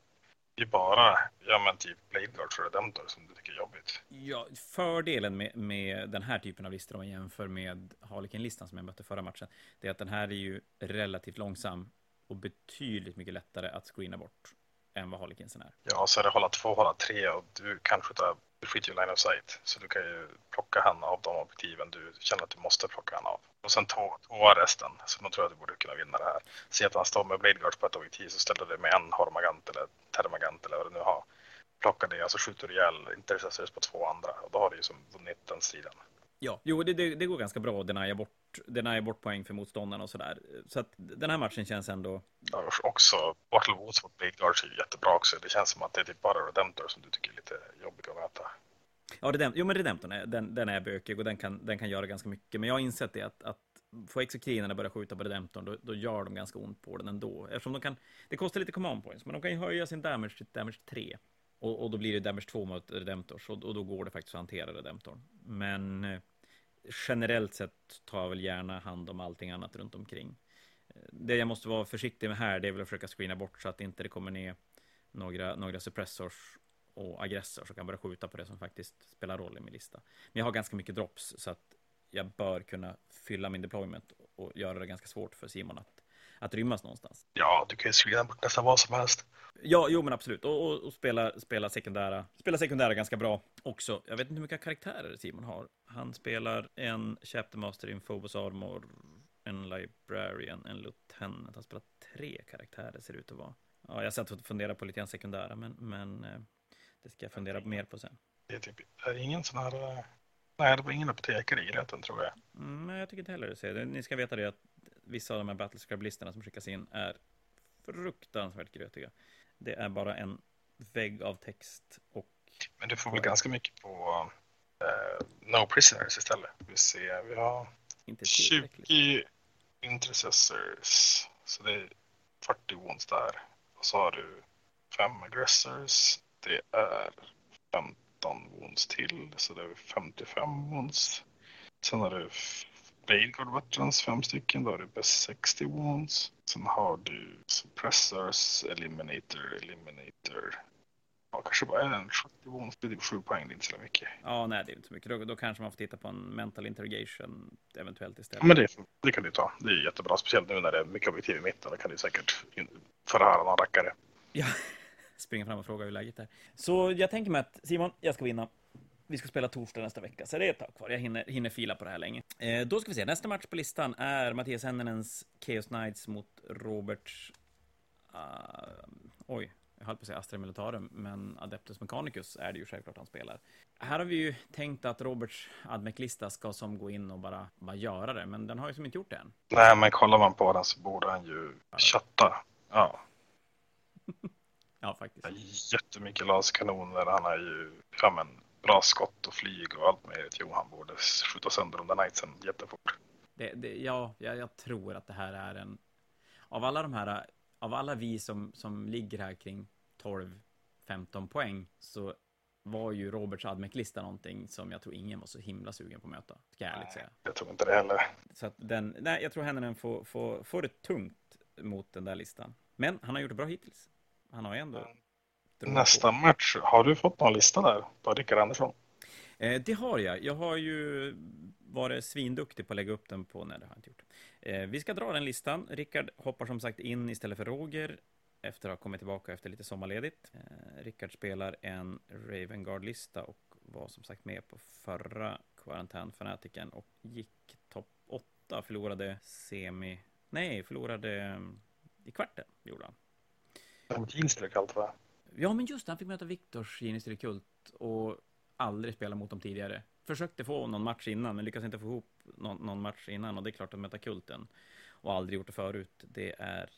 Det är bara, ja men typ Blade Guards och Redemptor som du tycker är jobbigt. Ja, fördelen med, med den här typen av listor om man jämför med Harlequin-listan som jag mötte förra matchen, det är att den här är ju relativt långsam och betydligt mycket lättare att screena bort än vad Harlequinsen är. Ja, så är det hålla två, hålla tre och du kan skjuta, du skiter ju line of sight. Så du kan ju plocka han av de objektiven du känner att du måste plocka han av. Och sen två, resten, så då tror jag att du borde kunna vinna det här. Se att han står med Blade Guards på ett objektiv så ställer du med en Hormagant eller Termagant eller vad du nu har. Plocka det alltså så skjuter du ihjäl Intercessors på två andra och då har du ju som vunnit den striden. Ja, jo, det, det, det går ganska bra att denia bort, denia bort poäng för motståndarna och sådär. Så att den här matchen känns ändå... Ja, också Battle Woods mot Blade Guards är jättebra också. Det känns som att det är typ bara Redemptor som du tycker är lite jobbig att möta. Ja, Redempt jo, men Redemptorn är, den, den är bökig och den kan, den kan göra ganska mycket. Men jag har insett det att, att får exekrinerna börja skjuta på Redemptorn, då, då gör de ganska ont på den ändå. Eftersom de kan, det kostar lite command points, men de kan ju höja sin damage till damage 3. Och, och då blir det damage 2 mot Redemptors, och, och då går det faktiskt att hantera Redemptorn. Men eh, generellt sett tar jag väl gärna hand om allting annat runt omkring. Eh, det jag måste vara försiktig med här, det är väl att försöka screena bort så att inte det kommer ner några, några suppressors och aggressor som kan börja skjuta på det som faktiskt spelar roll i min lista. Men jag har ganska mycket drops så att jag bör kunna fylla min deployment och göra det ganska svårt för Simon att, att rymmas någonstans. Ja, du kan ju skriva bort nästan vad som helst. Ja, jo men absolut. Och, och, och, spela, spela, sekundära, spela sekundära ganska bra också. Jag vet inte hur mycket karaktärer Simon har. Han spelar en Chaptermaster in Phobos Armor, en Librarian, en Lieutenant. Han spelar tre karaktärer ser det ut att vara. Ja, jag satt och funderade på lite grann sekundära, men, men eh, det ska jag fundera mer på sen. Det är, typ, det är ingen sån här... Eh, nej, det var ingen apotekare i rätten tror jag. Mm, jag tycker inte heller det. Ni ska veta det att vissa av de här Battlescribe-listorna som skickas in är fruktansvärt grötiga. Det är bara en vägg av text och... Men du får väl ganska mycket på uh, No Prisoners istället. Vi ser, vi har Inte 20 intercessors. Så det är 40 wounds där. Och så har du 5 aggressors. Det är 15 wounds till. Så det är 55 wounds. Sen har du Blade Veterans, fem stycken. Då har du best 60 wounds. Sen har du Suppressors, Eliminator, Eliminator. Ja, kanske bara en 70 wounds. Det är typ 7 poäng, det är inte så mycket. Ja, nej, det är inte så mycket. Då, då kanske man får titta på en mental interrogation eventuellt istället. Ja, men det, det kan du ta. Det är jättebra, speciellt nu när det är mycket objektiv i mitten. Då kan du säkert förhöra någon rackare. Ja, springa fram och fråga hur läget är. Så jag tänker mig att Simon, jag ska vinna. Vi ska spela torsdag nästa vecka, så det är ett tag kvar. Jag hinner, hinner fila på det här länge. Eh, då ska vi se, nästa match på listan är Mattias Hennenens Chaos Knights mot Roberts... Uh, oj, jag höll på att säga Astra Militarum, men Adeptus Mechanicus är det ju självklart han spelar. Här har vi ju tänkt att Roberts Admec-lista ska som gå in och bara, bara göra det, men den har ju som inte gjort det än. Nej, men kollar man på den så borde han ju kötta. Ja. ja, faktiskt. Jättemycket laskanoner. Han har ju ja, men, bra skott och flyg och allt möjligt. Jo, han borde skjuta sönder de där knightsen jättefort. Det, det, ja, jag, jag tror att det här är en... Av alla de här, av alla vi som, som ligger här kring 12-15 poäng så var ju Roberts Admec-lista någonting som jag tror ingen var så himla sugen på att möta. Ska jag ärligt säga. Jag tror inte det heller. Så att den, nej, jag tror Henninen får, får, får det tungt mot den där listan. Men han har gjort det bra hittills. Han har ju ändå... Mm. Nästa match, har du fått någon lista där på Rickard Andersson? Eh, det har jag. Jag har ju varit svinduktig på att lägga upp den på... Nej, det har jag inte gjort. Eh, vi ska dra den listan. Rickard hoppar som sagt in istället för Roger efter att ha kommit tillbaka efter lite sommarledigt. Eh, Rickard spelar en Ravengard-lista och var som sagt med på förra Quarantän-fanatiken och gick topp 8, förlorade semi... Nej, förlorade mm, i kvarten, gjorde han. Mot Ginster kallt va? Ja, men just det, han fick möta Viktors Ginster Kult och aldrig spela mot dem tidigare. Försökte få någon match innan, men lyckades inte få ihop någon, någon match innan och det är klart att möta Kulten och aldrig gjort det förut. Det är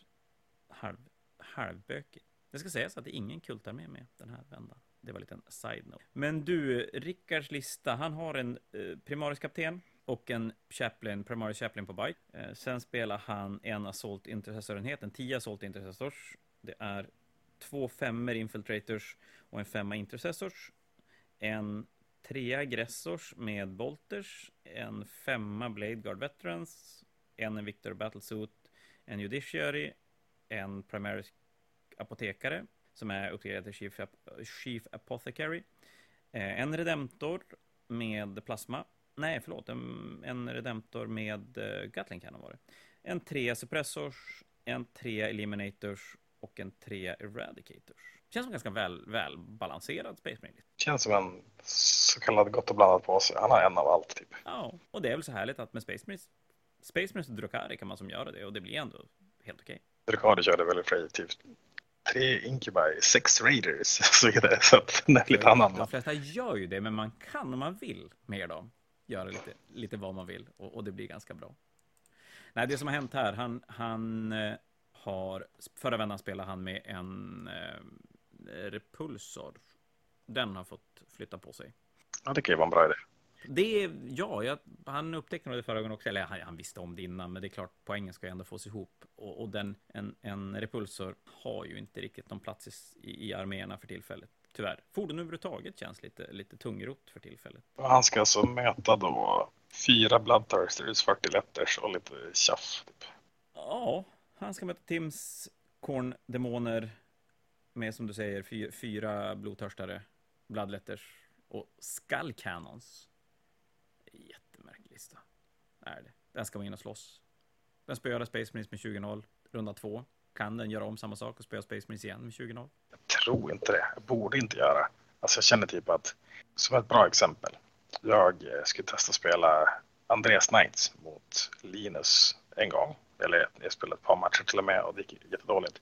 halv halvbökigt. Det ska sägas att det är ingen kultarmé med den här vändan. Det var en liten side-note. Men du, Rickards lista, han har en eh, primarisk kapten och en chaplain, primary chaplain på bike. Eh, sen spelar han en assault intercessor-enhet, en 10 assault intercessors. Det är två femmer infiltrators och en femma intercessors. En trea aggressors med bolters, en femma blade guard veterans, en Victor battlesuit, en judiciary, en primary apotekare som är uppgraderad till Chief, Chief Apothecary. Eh, en redemptor med plasma. Nej, förlåt. En, en redemptor med uh, Gatling kan det. En tre suppressors, en tre eliminators och en tre eradicators. Känns som ganska väl, väl balanserad Space Marine. Känns som en så kallad gott och blandat på sig. Han har en av allt typ. Ja, och det är väl så härligt att med Space Marines, Space Marines och Drukari kan man som göra det och det blir ändå helt okej. Okay. Drukari körde väl effektivt tre Incubi, sex Raiders och så vidare. Så att den är lite annan. De flesta gör ju det, men man kan om man vill med dem göra lite, lite vad man vill och, och det blir ganska bra. Nej, det som har hänt här, han, han eh, har, förra vändan spelade han med en eh, repulsor. Den har fått flytta på sig. Ja, det kan ju vara en bra idé. Det är, ja, jag, han upptäckte det förra gången också, eller han, han, visste om det innan, men det är klart, poängen ska ju ändå fås ihop. Och, och den, en, en repulsor har ju inte riktigt någon plats i, i arméerna för tillfället. Tyvärr. Fordon överhuvudtaget känns lite, lite tungrot för tillfället. Han ska alltså möta då fyra Bloodthirsters, 40 letters och lite tjaff. Typ. Ja, han ska möta Tims Korndemoner med som du säger fyra, fyra blodtörstare, Bloodletters och Skull Cannons jättemärklig lista. Är det. Den ska vara in och slåss. Den spöade Space Marines med 20-0, runda två. Kan den göra om samma sak och spöa Space Marines igen med 20-0? Jag tror inte det. Jag borde inte göra. Alltså jag känner typ att, som ett bra exempel. Jag eh, skulle testa att spela Andreas Knights mot Linus en gång. Eller jag spelade ett par matcher till och med och det gick jättedåligt.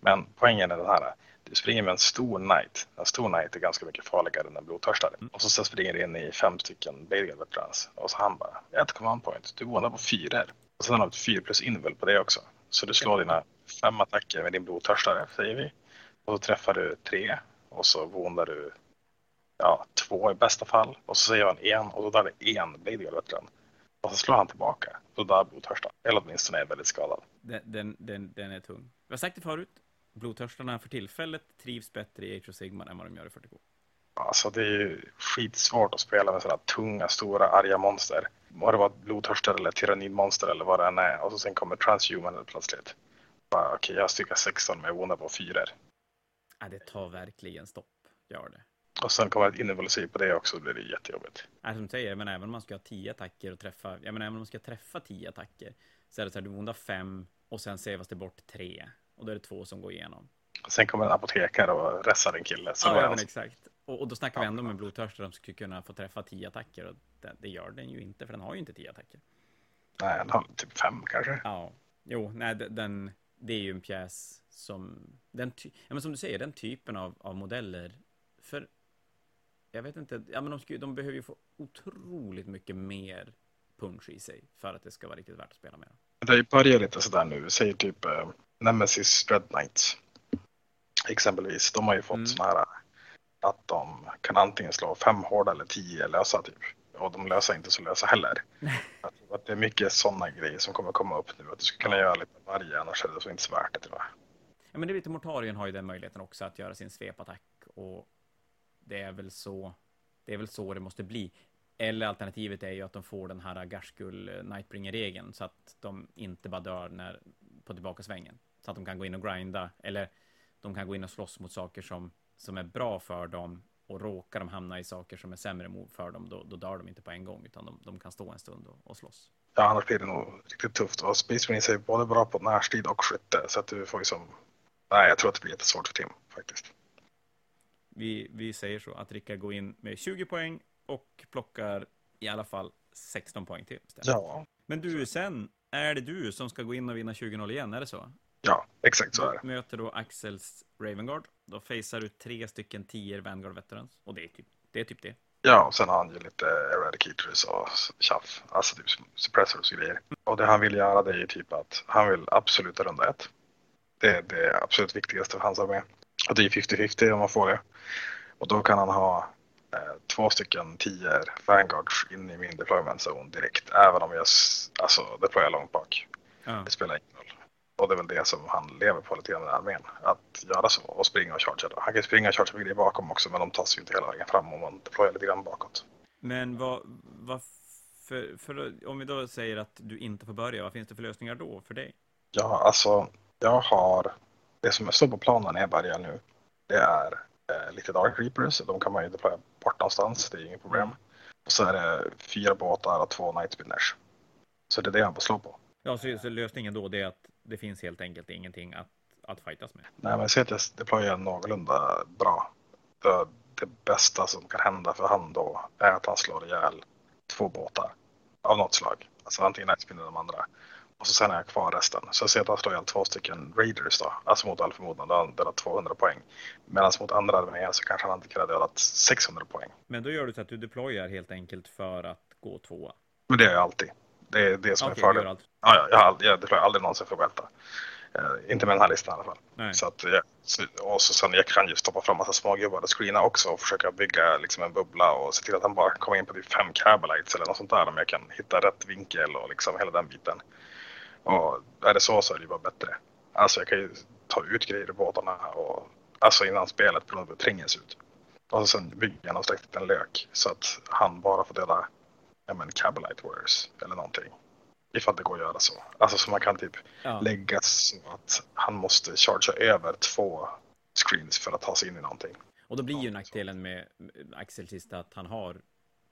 Men poängen är den här. Du springer med en stor knight. En stor knight är ganska mycket farligare än en blodtörstare. Mm. Och så springer du in i fem stycken Bailguard veterans. Och så han bara, ett command point. Du går på fyra. Och sen har du fyra plus invel på det också. Så du slår dina fem attacker med din blodtörstare, säger vi. Och så träffar du tre. Och så våndar du ja, två i bästa fall. Och så säger han en och då dör det en Bailguard veteran. Och så slår han tillbaka. Då dör blodtörstaren. Eller åtminstone är väldigt skadad. Den, den, den, den är tung. Vi har sagt det förut blodtörstarna för tillfället trivs bättre i Age of Sigmar än vad de gör i 40K. Alltså det är ju skitsvårt att spela med sådana tunga, stora, arga monster. Var det var blodtörstare eller tyrannidmonster eller vad det än är. Och så sen kommer transhuman plötsligt. Okej, okay, jag har styrka 16 men jag vånar på 4. Ja, det tar verkligen stopp. Gör det. Och sen kommer ett innovativ på det också, då blir det jättejobbigt. Ja, som du säger, men även om man ska ha 10 attacker och träffa, ja men även om man ska träffa 10 attacker, så är det så här, du vånar 5 och sen sevas det bort 3. Och då är det två som går igenom. Sen kommer en apotekare och ressar en kille. Så ja, ja men exakt. Och, och, då snackar ja. vi ändå med blodtörstare som skulle kunna få träffa tio attacker. Och det, det, gör den ju inte, för den har ju inte tio attacker. Nej, den har typ fem kanske. Ja, jo, nej, den, det är ju en pjäs som, den ja, men som du säger, den typen av, av modeller. För jag vet inte, ja, men de, ska, de behöver ju få otroligt mycket mer punch i sig för att det ska vara riktigt värt att spela med. Det börjar lite sådär nu, säg typ eh, Nemesis Dread Knights. Exempelvis, de har ju fått mm. sådana här att de kan antingen slå fem hårda eller tio lösa typ. Och de löser inte så lösa heller. att det är mycket sådana grejer som kommer komma upp nu. Att du ska kunna göra lite varje, annars är det så inte så värt det tror jag. Ja, men det är lite Mortarien har ju den möjligheten också att göra sin svepattack och det är väl så. Det är väl så det måste bli. Eller alternativet är ju att de får den här Gashgull eh, Nightbringer-regeln så att de inte bara dör när, på tillbakasvängen. Så att de kan gå in och grinda, eller de kan gå in och slåss mot saker som, som är bra för dem och råkar de hamna i saker som är sämre för dem, då, då dör de inte på en gång, utan de, de kan stå en stund och, och slåss. Ja, annars blir det nog riktigt tufft. Och Space Marines är både bra på närstrid och skytte, så att du får ju som... Nej, jag tror att det blir jättesvårt för Tim, faktiskt. Vi, vi säger så, att Rickard går in med 20 poäng och plockar i alla fall 16 poäng till. Ja. Men du, sen är det du som ska gå in och vinna 20-0 igen, är det så? Ja, exakt så är det. Möter då Axels Ravengard. Då facear du tre stycken 10 Vanguard Veterans. Och det är typ det. Är typ det. Ja, och sen har han ju lite eradicators och tjaff. Alltså typ suppressors och grejer. Och det han vill göra det är ju typ att han vill absoluta runda ett. Det är det absolut viktigaste för hans armé. Och det är 50-50 om man får det. Och då kan han ha eh, två stycken 10 Vanguards in i min deployment zone direkt. Även om jag alltså, deployar långt bak. Ja. Det spelar ingen roll. Och det är väl det som han lever på lite grann i armén. Att göra så och springa och chargea. Han kan springa och chargea grejer bakom också men de tas ju inte hela vägen fram om man deployar lite grann bakåt. Men vad, vad för, för, om vi då säger att du inte får börja, vad finns det för lösningar då för dig? Ja, alltså jag har det som står på planen när jag börjar nu. Det är eh, lite Dark Reapers. De kan man ju deploya bort någonstans, det är inget problem. Och så är det fyra båtar och två Nightspinners. Så det är det han får slå på. Ja, så, så lösningen då det är att det finns helt enkelt ingenting att, att fightas med. Nej, men säg att jag deployar någorlunda bra. Det, det bästa som kan hända för han då är att han slår ihjäl två båtar av något slag. Alltså antingen Nightspinner eller de andra. Och så sen är jag kvar resten. Så jag ser att han slår ihjäl två stycken Raiders då. Alltså mot all förmodan, då har han dödat 200 poäng. Medan mot andra arméer så kanske han inte kan ha dödat 600 poäng. Men då gör du så att du deployar helt enkelt för att gå tvåa? Men det gör jag alltid. Det är det som okay, är fördelen. Ja, ja, jag, har aldrig, jag deployar aldrig någonsin för Welta. Uh, inte med den här listan i alla fall. Nej. Så att, ja, så, och så sen jag kan ju stoppa fram massa smågubbar och screena också och försöka bygga liksom en bubbla och se till att han bara kommer in på typ fem Cabalites eller något sånt där om jag kan hitta rätt vinkel och liksom hela den biten. Och är det så så är det ju bara bättre. Alltså jag kan ju ta ut grejer ur båtarna och alltså innan spelet på hur terrängen ser ut. Och så sen bygger jag någon slags en lök så att han bara får döda ja men Cabalite Warriors eller någonting. Ifall det går att göra så. Alltså så man kan typ ja. lägga så att han måste chargea över två screens för att ta sig in i någonting. Och då blir ju nackdelen med Axel sista att han har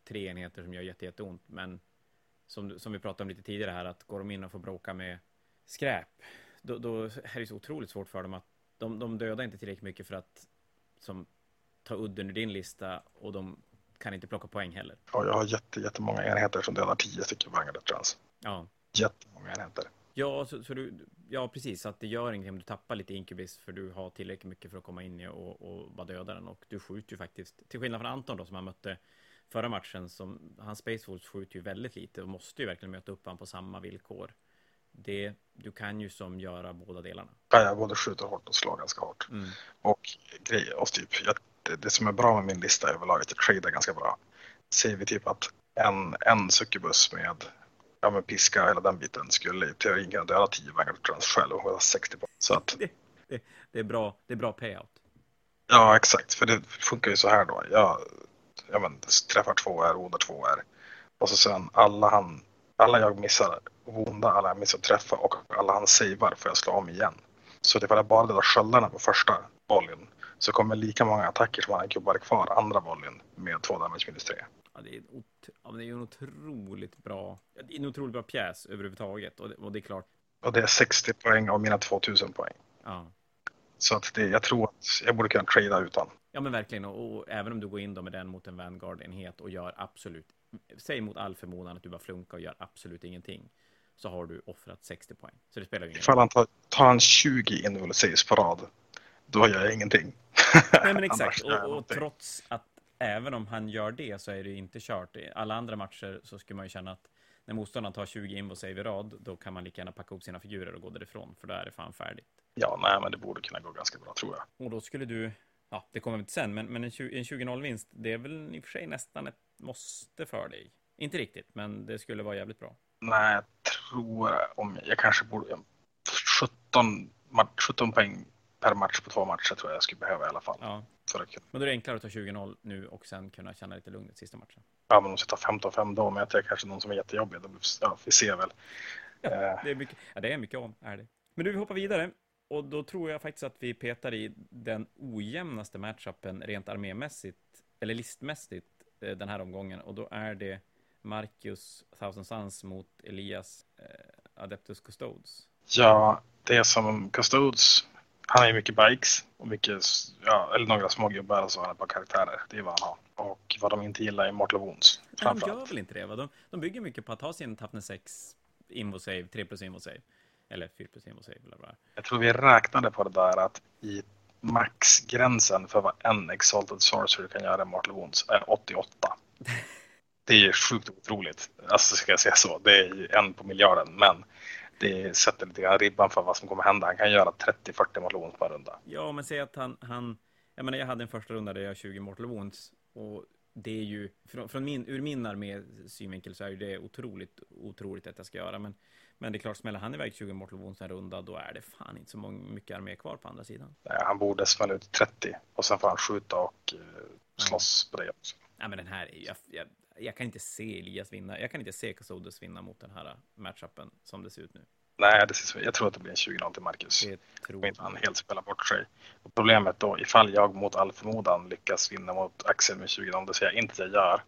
tre enheter som gör jättejätteont. Men som, som vi pratade om lite tidigare här, att går de in och får bråka med skräp, då, då är det så otroligt svårt för dem att de, de dödar inte tillräckligt mycket för att som ta udden ur din lista och de kan inte plocka poäng heller. Ja, jag har jätte, jättemånga enheter som dödar tio stycken Vanguard Trans. Ja. Jättemånga enheter. Ja, så, så, du, ja, precis. Att det gör ingenting om du tappar lite inkubis för du har tillräckligt mycket för att komma in i och, och bara döda den. Och du skjuter ju faktiskt, till skillnad från Anton då som han mötte förra matchen, som hans Space Wolves skjuter ju väldigt lite och måste ju verkligen möta upp honom på samma villkor. Det, du kan ju som göra båda delarna. Ja, jag både skjuter hårt och slår ganska hårt. Mm. Och grejer, och typ, jag det, det som är bra med min lista överlag är att jag tradar ganska bra. Ser vi typ att en, en succubus med, ja, med piska hela den biten skulle i teorin kunna döda 10 Vanguard själv och hon 60 på. Så att, det, det, det, är bra, det är bra payout. Ja, exakt. För det funkar ju så här då. Jag, jag men, träffar två är, rodar två är. Och så sen alla han, alla jag missar vonda, alla jag missar träffa och alla han savear får jag slå om igen. Så det var bara döda sköldarna på första vollen så kommer lika många attacker som han gubbar kvar andra vollen med två damage minus tre. Ja, det är, en ja, det är en otroligt bra, det är en otroligt bra pjäs överhuvudtaget och det, och det är klart. Och det är 60 poäng av mina 2000 poäng. Ja. Så att det, jag tror att jag borde kunna trada utan. Ja men verkligen och, och även om du går in då med den mot en Vanguard-enhet och gör absolut, säg mot all förmodan att du bara flunkar och gör absolut ingenting. så har du offrat 60 poäng. Så det spelar ju ingen Ifall roll. han tar, tar han 20 invul saves på rad, då gör jag ingenting. Nej, men exakt. Och, och trots att även om han gör det så är det inte kört. I alla andra matcher så skulle man ju känna att när motståndaren tar 20 invo save i rad, då kan man lika gärna packa upp sina figurer och gå därifrån, för då är det fan färdigt. Ja, nej, men det borde kunna gå ganska bra tror jag. Och då skulle du, ja, det kommer vi till sen, men, men en 20 en 20-0-vinst, det är väl i och för sig nästan ett måste för dig. Inte riktigt, men det skulle vara jävligt bra. Nej, jag tror om jag kanske borde 17, ma- 17 poäng per match på två matcher tror jag jag skulle behöva i alla fall. Ja, För att kunna, men då är det enklare att ta 20-0 nu och sen kunna känna lite lugnet sista matchen. ja, men om jag tar 15-5 då möter jag kanske någon som är jättejobbig. Då, ja, vi ser väl. Ja, Eh, det är mycket, ja, det är mycket om, är det. Men du, vi hoppar vidare. Och då tror jag faktiskt att vi petar i den ojämnaste matchupen rent armémässigt, eller listmässigt, eh, den här omgången. Och då är det Marcus Thousand Suns mot Elias eh, Adeptus Custodes. Ja, det är som Custodes. Han har ju mycket bikes och mycket, ja, eller några små gubbar och så han ett par karaktärer. Det är vad han har. Och vad de inte gillar är Mortal Wounds. De gör väl inte det? Va? De, de bygger mycket på att ha sin Toughness 6 Invo Save, 3 plus Invo Save. Eller 4 plus Invo Save. Jag tror vi räknade på det där att i maxgränsen för vad en Exalted Sorcerer kan göra i Mortal Wounds är 88. Det är ju sjukt otroligt. Alltså ska jag säga så. Det är ju en på miljarden. Men det sätter lite grann ribban för vad som kommer hända. Han kan göra 30-40 Mortal Wounds på en runda. Ja, men säg att han, han... Jag menar, jag hade en första runda där jag har 20 Mortal Wounds. Och det är ju, från, från min, ur min armé synvinkel så är ju det otroligt, otroligt att jag ska göra. Men, men det är klart, smäller han iväg 20 Mortal Wounds en runda, då är det fan inte så många, mycket armé kvar på andra sidan. Nej, Han borde smälla ut 30 och sen får han skjuta och eh, slåss på det också. Nej, men den här jag, jag, jag kan inte se Elias vinna. Jag kan inte se Casodes vinna mot den här matchupen som det ser ut nu. Nej, det ser jag tror att det blir en 20-0 till Marcus. Om inte han helt spelar bort sig. Och problemet då, ifall jag mot all förmodan lyckas vinna mot Axel med 20-0, det säger jag inte jag gör.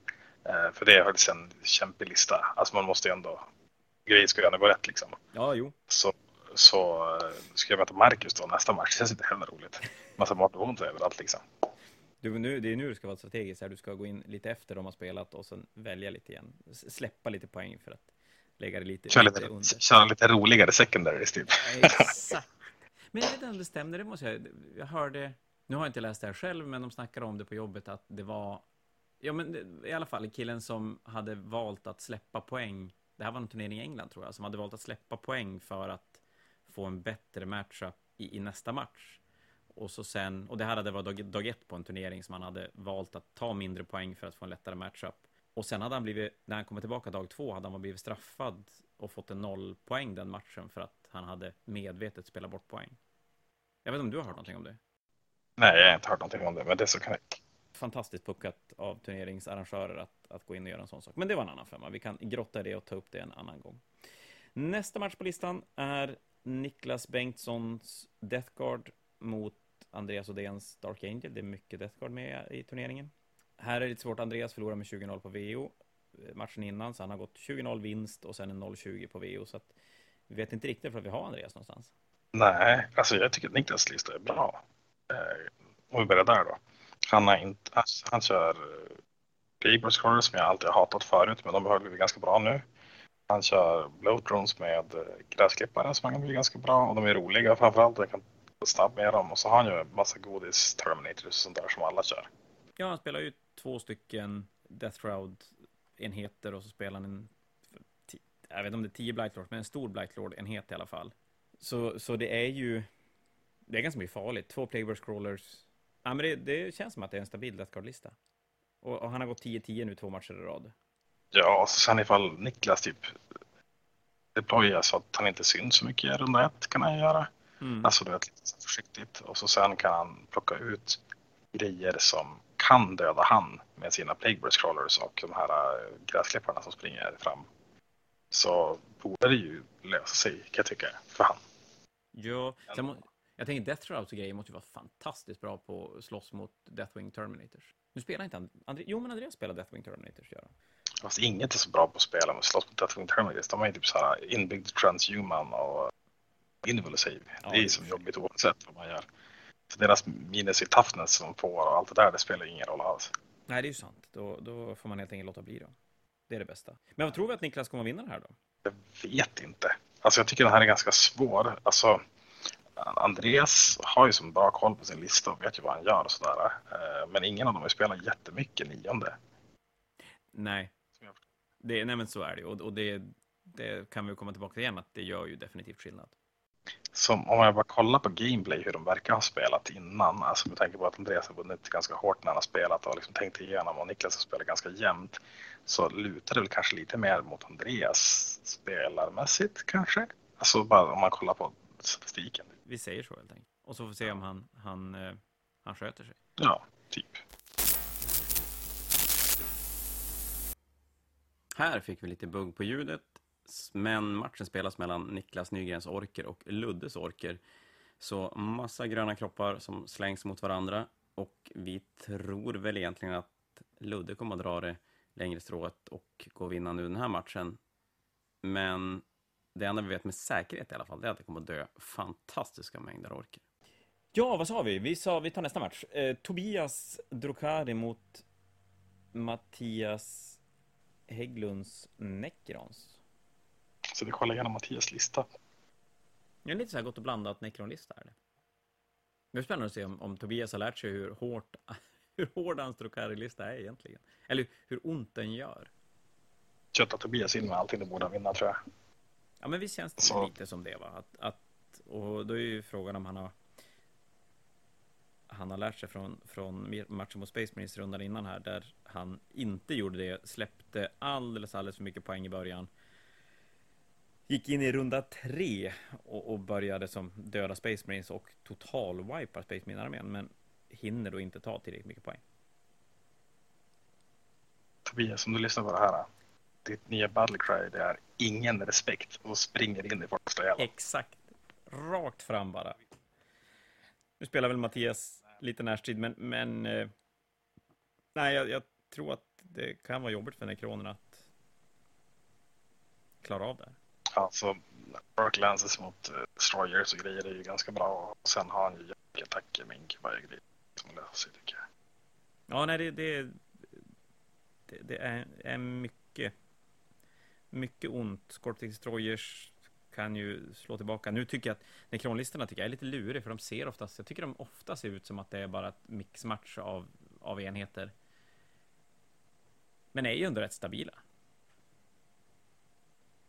Eh, för det är faktiskt en kämpig lista. Alltså man måste ju ändå, grejer ska ju ändå gå rätt liksom. Ja, jo. Så, så eh, ska jag möta Marcus då nästa match, det känns inte heller roligt. Massa motivation överallt liksom. Du, nu, det är nu du ska vara strategisk här. Du ska gå in lite efter de har spelat och sen välja lite igen. Släppa lite poäng för att lägga det lite, Kör lite lite, under. köra lite roligare secondaries typ. Exakt. Men jag vet inte om det stämde, det måste jag... Jag hörde... Nu har jag inte läst det här själv, men de snackade om det på jobbet att det var... Ja, men i alla fall killen som hade valt att släppa poäng. Det här var en turnering i England tror jag, som hade valt att släppa poäng för att få en bättre matchup i, i nästa match. Och så sen, och det här hade varit dag, dag ett på en turnering som han hade valt att ta mindre poäng för att få en lättare matchup. Och sen hade han blivit, när han kommer tillbaka dag två, hade han blivit straffad och fått en noll poäng den matchen för att han hade medvetet spelat bort poäng. Jag vet inte om du har hört någonting om det? Nej, jag har inte hört någonting om det, men det är så kan jag. Fantastiskt puckat av turneringsarrangörer att, att gå in och göra en sån sak. Men det var en annan femma. Vi kan grotta i det och ta upp det en annan gång. Nästa match på listan är Niklas Bengtssons Death Guard mot Andreas Odéns Dark Angel. Det är mycket Death Guard med i turneringen. Här är det lite svårt. Andreas förlorar med 20-0 på VO eh, matchen innan, så han har gått 20-0 vinst och sen en 0-20 på VO. Så att vi vet inte riktigt för att vi har Andreas någonstans. Nej, alltså jag tycker att Niklas lista är bra. Eh, om vi börjar där då. Han, har inte, alltså, han kör Paper Scorers som jag alltid hatat förut, men de behöver bli ganska bra nu. Han kör Blowdrones med eh, gräsklippare som han kan bli ganska bra och de är roliga framförallt. Jag kan snabb med dem och så har han ju en massa godis, Terminators och sånt där som alla kör. Ja, han spelar ju två stycken Death Shroud-enheter och så spelar han en... Jag vet inte om det är 10 Blightlord, men en stor Blightlord-enhet i alla fall. Så, så det är ju... Det är ganska mycket farligt. Två Playboy Scrollers. Ja, men det, det känns som att det är en stabil Death Guard-lista. Och, och han har gått 10-10 nu två matcher i rad. Ja, så sen ifall Niklas typ deployar så att han inte syns så mycket i runda ett kan han göra. Mm. Alltså du vet, lite försiktigt. Och så sen kan han plocka ut grejer som kan döda han med sina Plagueburst crawlers och de här äh, gräsklipparna som springer fram. Så borde det ju lösa sig kan jag tycka för han. Ja, sen må, jag tänker Death Shrouds och grejer måste ju vara fantastiskt bra på att slåss mot Deathwing Terminators. Nu spelar inte han... Andre, jo, men Andreas spelar Deathwing Terminators, gör han. Fast inget är så bra på att spela med slåss mot Deathwing Terminators. De har ju typ så här inbyggd transhuman och invul save. Ja, det är ju som jobbigt oavsett vad man gör. Så deras minus i toughness som de får och allt det där, det spelar ingen roll alls. Nej, det är ju sant. Då, då får man helt enkelt låta bli då. Det är det bästa. Men vad tror vi att Niklas kommer att vinna det här då? Jag vet inte. Alltså jag tycker den här är ganska svår. Alltså, Andreas har ju som bra koll på sin lista och vet ju vad han gör och sådär. Eh, men ingen av dem har spelat jättemycket nionde. Nej, det, nej men så är det och, och det, det kan vi komma tillbaka till igen att det gör ju definitivt skillnad. Som om jag bara kollar på gameplay hur de verkar ha spelat innan. Alltså med tanke på att Andreas har vunnit ganska hårt när han har spelat och liksom tänkt igenom och Niklas har spelat ganska jämnt. Så lutar det väl kanske lite mer mot Andreas spelarmässigt kanske. Alltså bara om man kollar på statistiken. Vi säger så helt enkelt. Och så får vi se om han, han, eh, han sköter sig. Ja, typ. Här fick vi lite bugg på ljudet, men matchen spelas mellan Niklas Nygrens orker och Luddes orker. Så massa gröna kroppar som slängs mot varandra och vi tror väl egentligen att Ludde kommer att dra det längre strået och gå och vinna nu den här matchen. Men det enda vi vet med säkerhet i alla fall, det är att det kommer att dö fantastiska mängder orker. Ja, vad sa vi? Vi sa vi tar nästa match. Eh, Tobias Drokari mot Mattias Hägglunds Necrons. Så vi kollar igenom Mattias lista. Det är lite så här gott och blandat Necron-lista. Är det. det är spännande att se om, om Tobias har lärt sig hur hårt hur hård hans Drokari-lista är egentligen. Eller hur ont den gör. Köttar Tobias in med allting det borde vinna tror jag. Ja, men visst känns det så. lite som det va? Att, att, och då är ju frågan om han har han har lärt sig från, från matchen mot Space Marines rundan innan här, där han inte gjorde det, släppte alldeles, alldeles för mycket poäng i början. Gick in i runda tre och, och började som döda Space Marines och total-wipar Space Marine-armén, men hinner då inte ta tillräckligt mycket poäng. Tobias, om du lyssnar på det här. Ditt nya battle cry, det är ingen respekt och springer in i folks stojala. Exakt. Rakt fram bara. Nu spelar väl Mattias lite närstrid, men, men eh, nej, jag, jag, tror att det kan vara jobbigt för nekronerna att klara av det. Alltså, Dark Lances mot uh, Destroyers och grejer är ju ganska bra. Och sen har han ju attacker med Incubator grejer som löser tycker jag. Ja, nej, det, det, det, det är, är mycket, mycket ont. Scorptic Destroyers kan ju slå tillbaka. Nu tycker jag att nekronlistorna tycker jag är lite lurig för de ser oftast, jag tycker de ofta ser ut som att det är bara ett mixmatch av, av enheter. Men är ju ändå rätt stabila.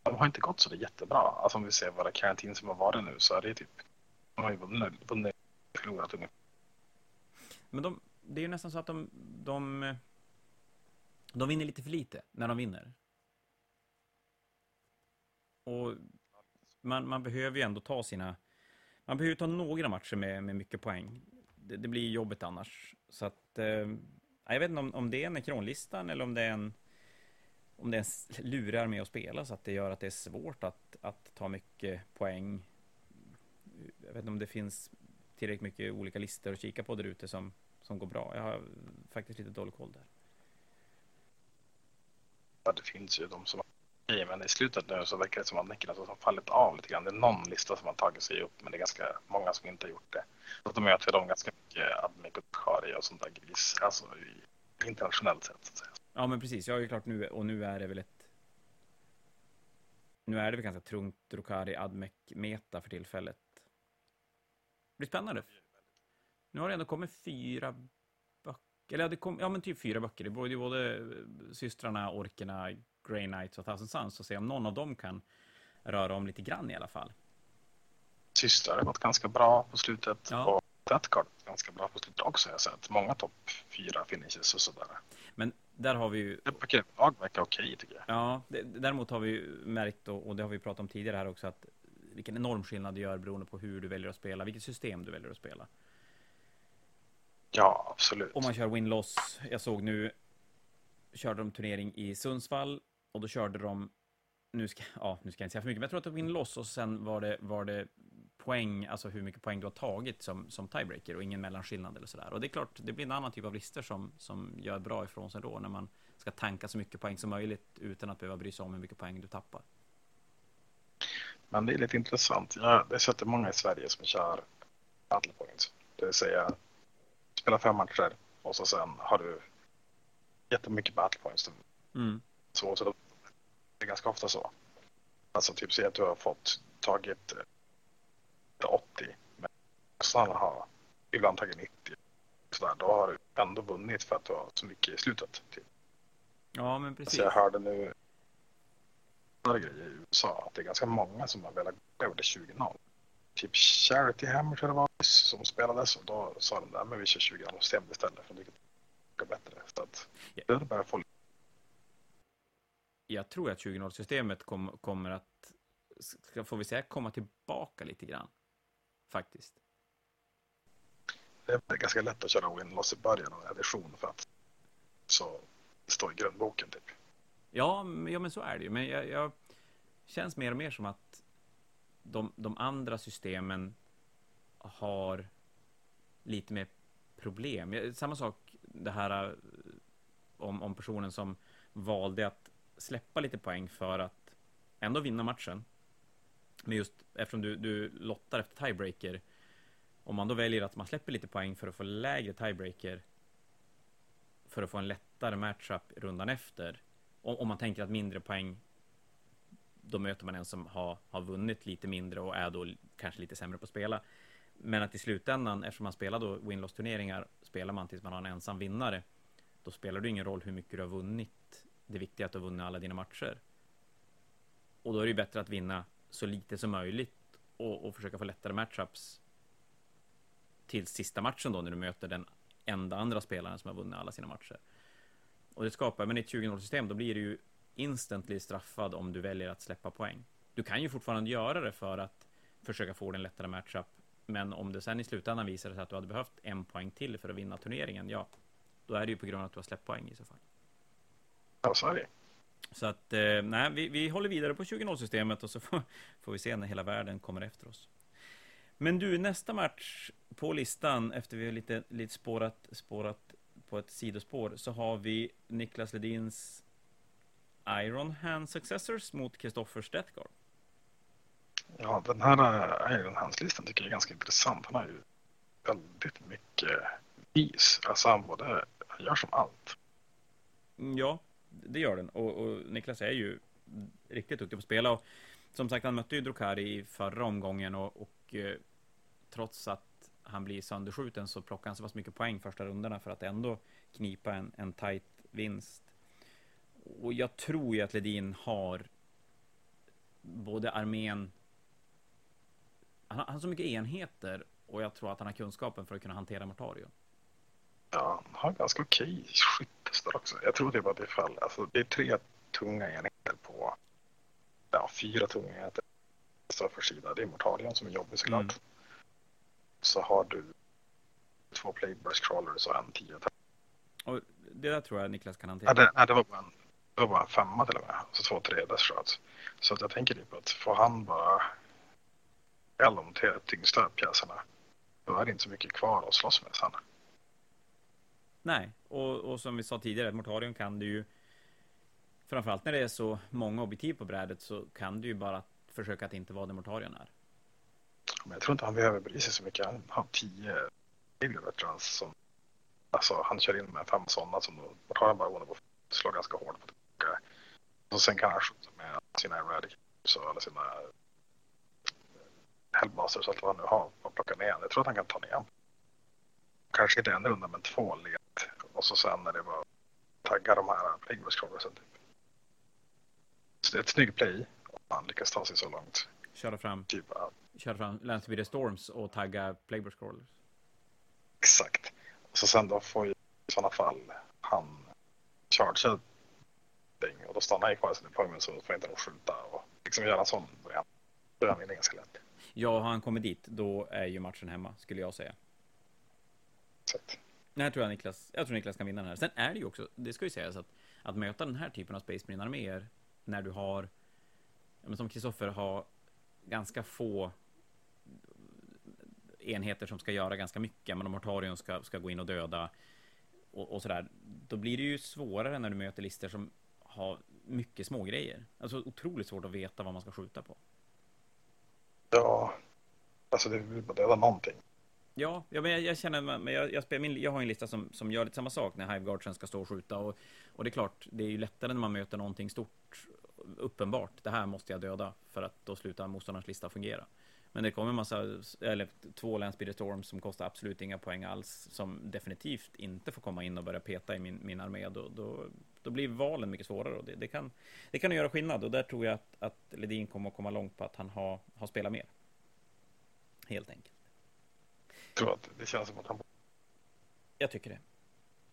De har inte gått så det jättebra. Alltså om vi ser våra karantin som har varit nu så är det typ, de har ju vunnit förlorat ungefär. Men de, det är ju nästan så att de, de, de vinner lite för lite när de vinner. Och man, man behöver ju ändå ta sina... Man behöver ta några matcher med, med mycket poäng. Det, det blir jobbigt annars. Så att... Eh, jag vet inte om, om det är en kronlistan eller om det är en... Om det är en lurar med att spela så att det gör att det är svårt att, att ta mycket poäng. Jag vet inte om det finns tillräckligt mycket olika listor att kika på där ute som, som går bra. Jag har faktiskt lite dålig koll där. Ja, det finns ju de som okej, men i slutet nu så verkar det som att Niklas har fallit av lite grann. Det är någon lista som har tagit sig upp, men det är ganska många som inte har gjort det. Så de möter de ganska mycket admin och och sånt där gris, alltså i, internationellt sett. Så att säga. Ja, men precis. Ja, det är klart nu, och nu är det väl ett... Nu är det väl ganska trångt Drukari Admec-meta för tillfället. Det blir spännande. Nu har det ändå kommit fyra böcker, eller ja, det kom, ja men typ fyra böcker. Det är både, både systrarna, orkerna, Grey Knights och Thousand Suns och se om någon av dem kan röra om lite grann i alla fall. Systrar har gått ganska bra på slutet ja. och Deathcard ganska bra på slutet också. Jag har sett många topp fyra finishes och sådär. Men där har vi ju... Lag verkar okej tycker jag. Ja, det, däremot har vi ju märkt och, och det har vi pratat om tidigare här också att vilken enorm skillnad det gör beroende på hur du väljer att spela, vilket system du väljer att spela. Ja, absolut. Om man kör win-loss, jag såg nu, körde de turnering i Sundsvall och då körde de, nu ska, ja, nu ska jag inte säga för mycket, men jag tror att det var in loss och sen var det, var det poäng, alltså hur mycket poäng du har tagit som, som tiebreaker och ingen mellanskillnad eller sådär. Och det är klart, det blir en annan typ av lister som, som gör bra ifrån sig då, när man ska tanka så mycket poäng som möjligt utan att behöva bry sig om hur mycket poäng du tappar. Men det är lite intressant. Jag har sett många i Sverige som kör battle points. Det vill säga, spela fem matcher och så sen har du jättemycket battle points. Mm. Så, så det är ganska ofta så. Alltså typ säg att du har fått tagit eh, 80 men motståndarna har ibland tagit 90. Sådär, då har du ändå vunnit för att du har så mycket i slutet. Typ. Ja, men Så precis. jag hörde nu andra grejer i USA att det är ganska många som har velat gå över till 20-0. Typ Charity Hammer tror jag det var som spelades och då sa de där men vi kör 20-0 systemet istället för det är bättre. Så att Ja. det börjar få Jag tror att 20-0-systemet kom, kommer att, ska, får vi säga, komma tillbaka lite grann. Faktiskt. det är ganska lätt att köra win-loss i början av en edition för att så står i grundboken typ. Ja, men- ja men så är det ju. Men jag, jag känns mer och mer som att de, de andra systemen har lite mer problem. Samma sak det här eh, om, om personen som valde att släppa lite poäng för att ändå vinna matchen. Men just eftersom du, du lottar efter tiebreaker. Om man då väljer att man släpper lite poäng för att få lägre tiebreaker. För att få en lättare matchup rundan efter. Om, om man tänker att mindre poäng. Då möter man en som har, har vunnit lite mindre och är då kanske lite sämre på att spela. Men att i slutändan, eftersom man spelar då win-loss turneringar, spelar man tills man har en ensam vinnare. Då spelar det ingen roll hur mycket du har vunnit. Det viktiga är att du har vunnit alla dina matcher. Och då är det ju bättre att vinna så lite som möjligt och, och försöka få lättare matchups till sista matchen då när du möter den enda andra spelaren som har vunnit alla sina matcher. Och det skapar, men i ett 20-0 system då blir du ju instantly straffad om du väljer att släppa poäng. Du kan ju fortfarande göra det för att försöka få den lättare matchup. Men om det sen i slutändan visar sig att du hade behövt en poäng till för att vinna turneringen, ja, då är det ju på grund av att du har släppt poäng i så fall. Ja, så är det. Så att, eh, nej, vi, vi håller vidare på 20-0-systemet och så får, får vi se när hela världen kommer efter oss. Men du, nästa match på listan, efter vi har lite, lite spårat, spårat på ett sidospår, så har vi Niklas Ledins Iron Hand Successors mot Kristoffer Stettgard. Ja, den här Iron Hands-listan tycker jag är ganska intressant. Han har ju väldigt mycket vis. Alltså han både, han gör som allt. Mm, Ja, det gör den. Och, och Niklas är ju riktigt duktig på att spela. Och som sagt, han mötte ju Drukari i förra omgången och, och eh, trots att han blir sönderskjuten så plockar han så pass mycket poäng första rundorna för att ändå knipa en, en tight vinst. Och jag tror ju att Ledin har både armén han har, han har så mycket enheter och jag tror att han har kunskapen för att kunna hantera Mortario. Ja, han har ganska okej skyttestar också. Jag tror typ det är fall, alltså det är tre tunga enheter på, ja fyra tunga enheter på för sida. Det är Mortalion som är jobbig såklart. Mm. Så har du två Plagueburst crawlers och en 10 Och det där tror jag Niklas kan hantera. Ja, det, nej, det, var bara en, det var bara en femma till och med. Så två, tre shots. Så att jag tänker typ att får han bara el de tre tyngsta pjäserna då är det inte så mycket kvar att slåss med sen. Nej, och, och som vi sa tidigare, Mortarion kan du ju Framförallt när det är så många objektiv på brädet så kan du ju bara försöka att inte vara där Mortarion är. Men jag tror inte han behöver bry sig så mycket. Han har tio Alien som alltså han kör in med fem sådana som Mortarion bara vunnit på att slå ganska hårt på tillbaka. Och sen kan han skjuta med sina Eradicators eller sina Hellmasters allt vad han nu har och plocka ner. Jag tror att han kan ta ner. Kanske inte en runda men två ledare. Och så sen när det var tagga de här Plagueburst-crawlersen typ. Så det är ett snyggt play om han lyckas ta sig så långt. Köra fram, Typ att köra fram Landspeeder Storms och tagga Plagueburst Crawlers. Exakt. Så sen då får ju i sådana fall han chargea ding och då stannar han kvar i sin deployment så får inte de skjuta och liksom göra en sån variant. Då är ganska lätt. Ja, har han kommit dit, då är ju matchen hemma, skulle jag säga. Nej, jag tror jag Niklas, jag tror Niklas kan vinna den här. Sen är det ju också, det ska ju sägas att, att möta den här typen av Space Marine arméer när du har, men som Kristoffer har ganska få enheter som ska göra ganska mycket, men om Mortarion ska, ska gå in och döda och, och sådär, då blir det ju svårare när du möter lister som har mycket små grejer. Alltså otroligt svårt att veta vad man ska skjuta på. ja, alltså det vill bara döda någonting. Ja, ja men jag, jag känner, men jag, jag, spelar min, jag har en lista som, som gör lite samma sak när Hiveguardsen ska stå och skjuta och, och det är klart, det är ju lättare när man möter någonting stort uppenbart, det här måste jag döda för att då slutar motståndarens lista fungera. Men det kommer en massa, eller två Landspeeder Storms som kostar absolut inga poäng alls, som definitivt inte får komma in och börja peta i min, min armé. Då, då, då blir valen mycket svårare och det, det, kan, det kan göra skillnad och där tror jag att, att Ledin kommer att komma långt på att han har, har spelat mer. Helt enkelt. Jag tror att det känns som att han... Jag tycker det.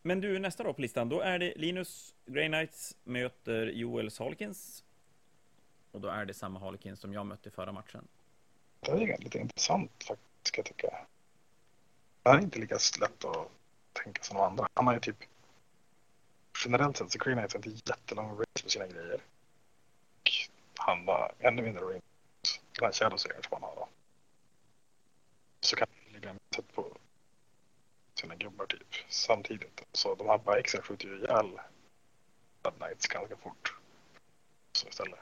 Men du, nästa då på listan, då är det Linus Grey Knights möter Joel Salkins. Och då är det samma Harlequins som jag mötte i förra matchen. Det är lite intressant faktiskt, ska jag tycka. Det här är inte lika lätt att tänka som de andra. Han har ju typ... Generellt sett så Grey Knights inte jättelång race på sina grejer. Och han har ännu mindre range. Den här Shadow som han har då. Så kan ligga med på sina gubbar typ samtidigt. Så de här bikesen skjuter ju ihjäl Bad Knights ganska fort. Så istället.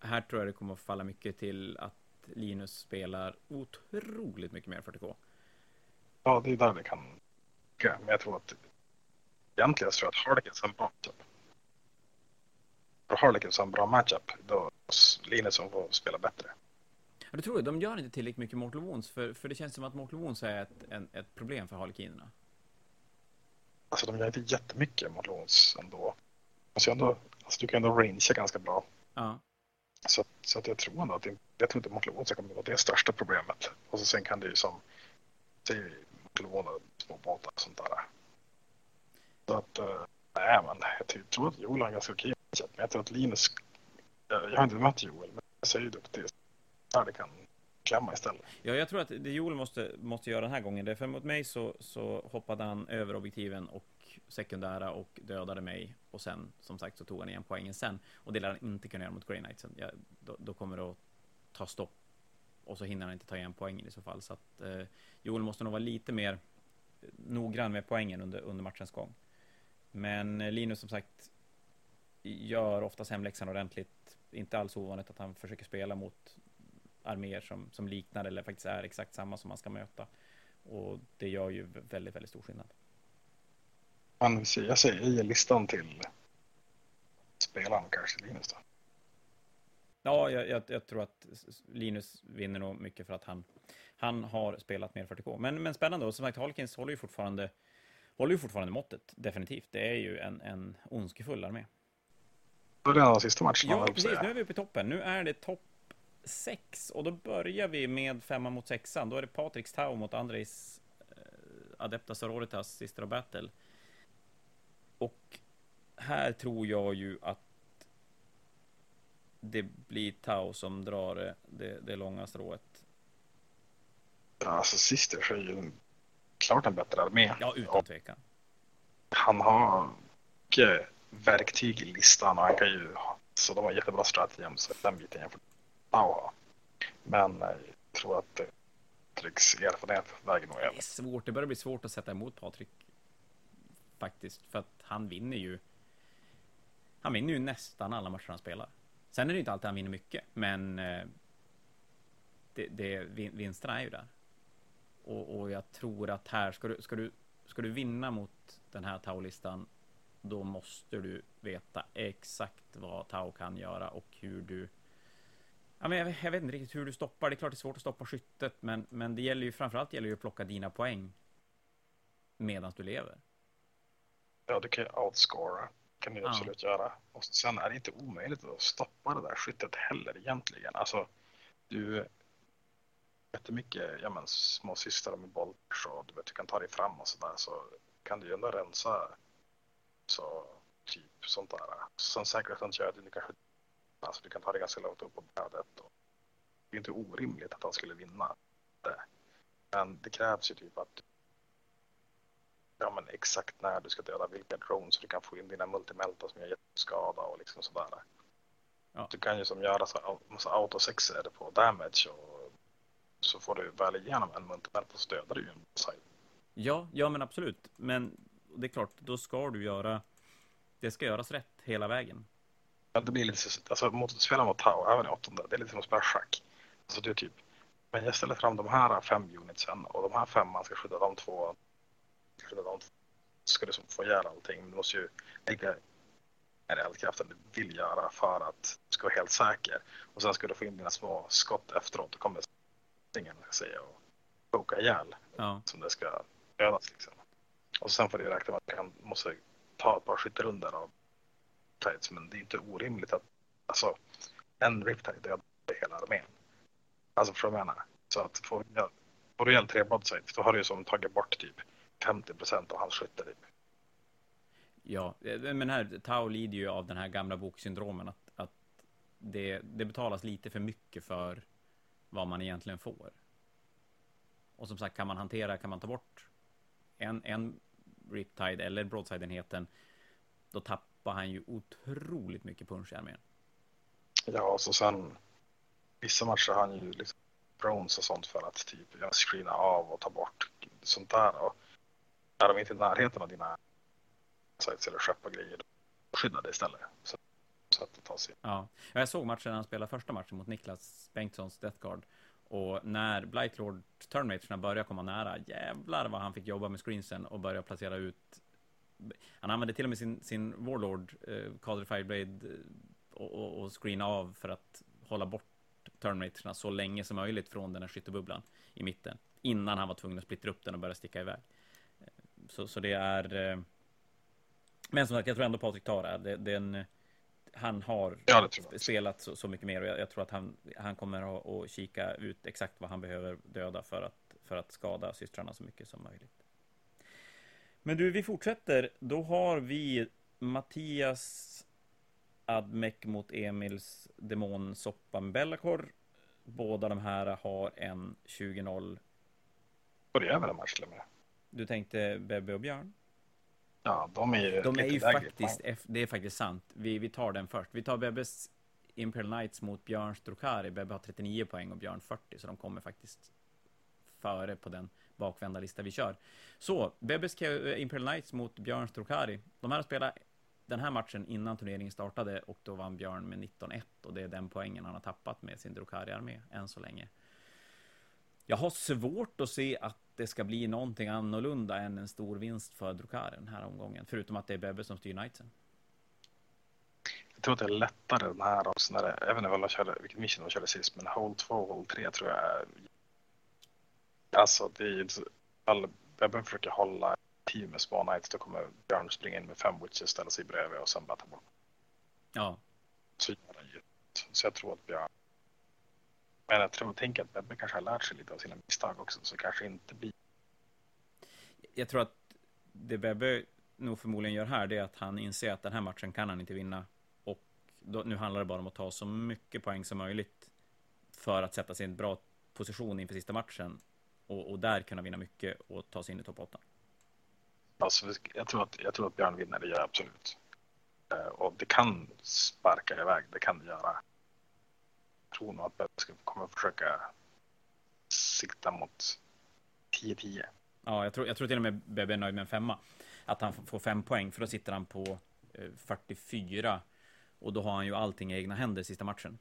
Här tror jag det kommer att falla mycket till att Linus spelar otroligt mycket mer 40K. Ja, det är där det kan Men jag tror att egentligen så tror jag att Harlequins har en bra matchup. För Harlequins har en bra matchup, då Linus som får spela bättre. Ja, du tror det? De gör inte tillräckligt mycket Mortal Wounds, för, för det känns som att Mortal Wounds är ett, en, ett problem för Harlekinerna. Alltså de gör inte jättemycket Mortal Wounds ändå. Alltså, ändå, alltså du kan ändå rangea ganska bra. Ja. Så, så att jag tror ändå att det, jag tror inte Mortal Wounds kommer att vara det största problemet. Och så sen kan det ju som, säg Mortal små båtar och sånt där. Så att, äh, nej men jag tror att Joel har en ganska okej men jag tror att Linus, jag, jag har inte mött Joel, men jag säger det, det där det kan klämma istället. Ja, jag tror att det Joel måste, måste göra den här gången, det för mot mig så, så hoppade han över objektiven och sekundära och dödade mig och sen som sagt så tog han igen poängen sen och det lär han inte kunna göra mot Grey Knights. Ja, då, då, kommer det att ta stopp och så hinner han inte ta igen poängen i så fall så att eh, Joel måste nog vara lite mer eh, noggrann med poängen under, under matchens gång. Men eh, Linus som sagt gör oftast hemläxan ordentligt. Inte alls ovanligt att han försöker spela mot arméer som, som liknar eller faktiskt är exakt samma som man ska möta. Och det gör ju väldigt, väldigt stor skillnad. Men jag säger, jag ger listan till spelaren kanske, Linus då. Ja, jag, jag, jag, tror att Linus vinner nog mycket för att han, han har spelat mer 40K. Men, men spännande, och som sagt, Halkins håller ju fortfarande, håller ju fortfarande måttet, definitivt. Det är ju en, en ondskefull armé. Det är den sista matchen. Ja, precis. Nu är vi uppe i toppen. Nu är det topp 6 och då börjar vi med femma mot sexan. Då är det Patriks Tau mot Andrejs eh, Adeptas Sororitas Sister of Battle. Och här tror jag ju att det blir Tau som drar det, det, det långa strået. Alltså Sisters är ju klart en bättre armé. Ja, utan tvekan. Han har mycket verktyg i listan och han kan ju, så de har jättebra strategi så den biten jämfört Ja, Men jag tror att Patriks erfarenhet väger nog över. Det är svårt, det börjar bli svårt att sätta emot Patrik faktiskt. För att han vinner ju. Han vinner ju nästan alla matcher han spelar. Sen är det inte alltid han vinner mycket, men. Eh, det, det, vinsterna är ju där. Och, och jag tror att här ska du, ska du, ska du vinna mot den här Tau-listan. Då måste du veta exakt vad Tau kan göra och hur du Ja, men jag, jag, vet inte riktigt hur du stoppar. Det är klart det är svårt att stoppa skyttet, men, men det gäller ju framförallt gäller ju att plocka dina poäng medan du lever. Ja, du kan ju outscora. kan du ja. absolut göra. Och sen är det inte omöjligt att stoppa det där skyttet heller egentligen. Alltså, du jättemycket ja, men, små systrar med bollar så du vet, du kan ta dig fram och sådär så kan du ju ändå rensa så typ sånt där. Sen säkerheten gör att du kanske alltså, du kan ta dig ganska långt upp på brädet. Och det är inte orimligt att han skulle vinna det. Men det krävs ju typ att ja, men exakt när du ska döda vilka drones så du kan få in dina multimelta som gör jätteskada och liksom sådär. Ja. Du kan ju som göra så massa autosexer på damage och så får du väl igenom en multimelta så dödar du ju en side. Ja, ja men absolut. Men det är klart, då ska du göra det ska göras rätt hela vägen. Det blir lite så, alltså mot, spela mot Tau, även i åttonde, det är lite som att spela schack. Alltså är typ, men jag ställer fram de här fem unitsen och de här fem man ska skydda de två de ska liksom få ihjäl allting. Men du måste ju lägga är eldkraften du vill göra för att du ska vara helt säker. Och sen ska du få in dina små skott efteråt. Då kommer ingen säga och koka ihjäl Ja. som det ska dödas. Liksom. Och sen får du räkna med att man måste ta ett par skytterundor av Riptides. Men det är inte orimligt att alltså, en Riptide dödar hela armén. Alltså från du menar? Så att får, ja, får du ihjäl tre Broadsides då har du ju som tagit bort typ 50 procent av hans skytte. Typ. Ja, eh, men här, Tau lider ju av den här gamla boksyndromen att, att det, det betalas lite för mycket för vad man egentligen får. Och som sagt, kan man hantera, kan man ta bort en, en Riptide eller Broadside-enheten, då tappar han ju otroligt mycket punch i armén. Ja, och så sen vissa matcher har han ju liksom brons och sånt för att typ screena av och ta bort sånt där. Och är de inte i närheten av dina sites eller skepp och grejer, skydda det istället. Så, så att tar sig. Ja, jag såg matchen när han spelade första matchen mot Niklas Bengtssons Death Guard. Och när Blightlord Turnmaterna började komma nära, jävlar vad han fick jobba med screensen och börja placera ut. Han använde till och med sin, sin Warlord, eh, Calder Fireblade, eh, och, och, och screena av för att hålla bort Turnmaterna så länge som möjligt från den här skyttebubblan i mitten. Innan han var tvungen att splittra upp den och börja sticka iväg. Eh, Så, så det är... eh, Men som sagt, jag tror ändå Patrik tar det. det. det en, han har Ja, spelat så, så mycket mer och jag, jag tror att han, han kommer att, att kika ut exakt vad han behöver döda för att, för att skada systrarna så mycket som möjligt. Men du, vi fortsätter. Då har vi Mattias Admek mot Emils demon Soppan Bellacor. Båda de här har en 20-0. Och det är väl en match till och med. Du tänkte Bebbe och Björn? Ja, de är ju De är ju faktiskt, det är faktiskt sant. Vi, vi tar den först. Vi tar Bebbes Imperial Knights mot Björns Drukari. Bebbe har 39 poäng och Björn 40, så de kommer faktiskt före på den bakvända lista vi kör. Så, Bebbes eh, Imperial Knights mot Björns Strokari. De här har spelat den här matchen innan turneringen startade och då vann Björn med 19-1 och det är den poängen han har tappat med sin Drukari-armé än så länge. Jag har svårt att se att det ska bli någonting annorlunda än en stor vinst för Drukari den här omgången. Förutom att det är Bebbe som styr Knightsen. Jag tror att det är lättare den här också. När det, jag vet inte körde, vilket mission de körde sist, men hole 2 och Hole 3 tror jag. Alltså, det är ju... all- Bebben försöker hålla team med små knights, då kommer Björn springa in med fem witches, ställa sig bredvid och sen bara ta bort. Ja, Så gör han ju. Så jag tror att Björn... Men jag tror, tänker att Bebbe kanske har lärt sig lite av sina misstag också, så kanske inte blir... jag tror att det Bebbe nog förmodligen gör här, det är att han inser att den här matchen kan han inte vinna. Och då, nu handlar det bara om att ta så mycket poäng som möjligt för att sätta sig i en bra position inför sista matchen. Och, och där kunna vinna mycket och ta sig in i topp 8. Alltså, jag, tror att, jag tror att Björn vinner, det absolut. Eh, Och det kan sparka iväg, det kan det göra. Jag tror nog att ska kommer försöka sikta mot 10-10. Ja, jag tror, jag tror till och med Bebbe är nöjd med en femma. Att han får fem poäng, för då sitter han på eh, 44. Och då har han ju allting i egna händer sista matchen.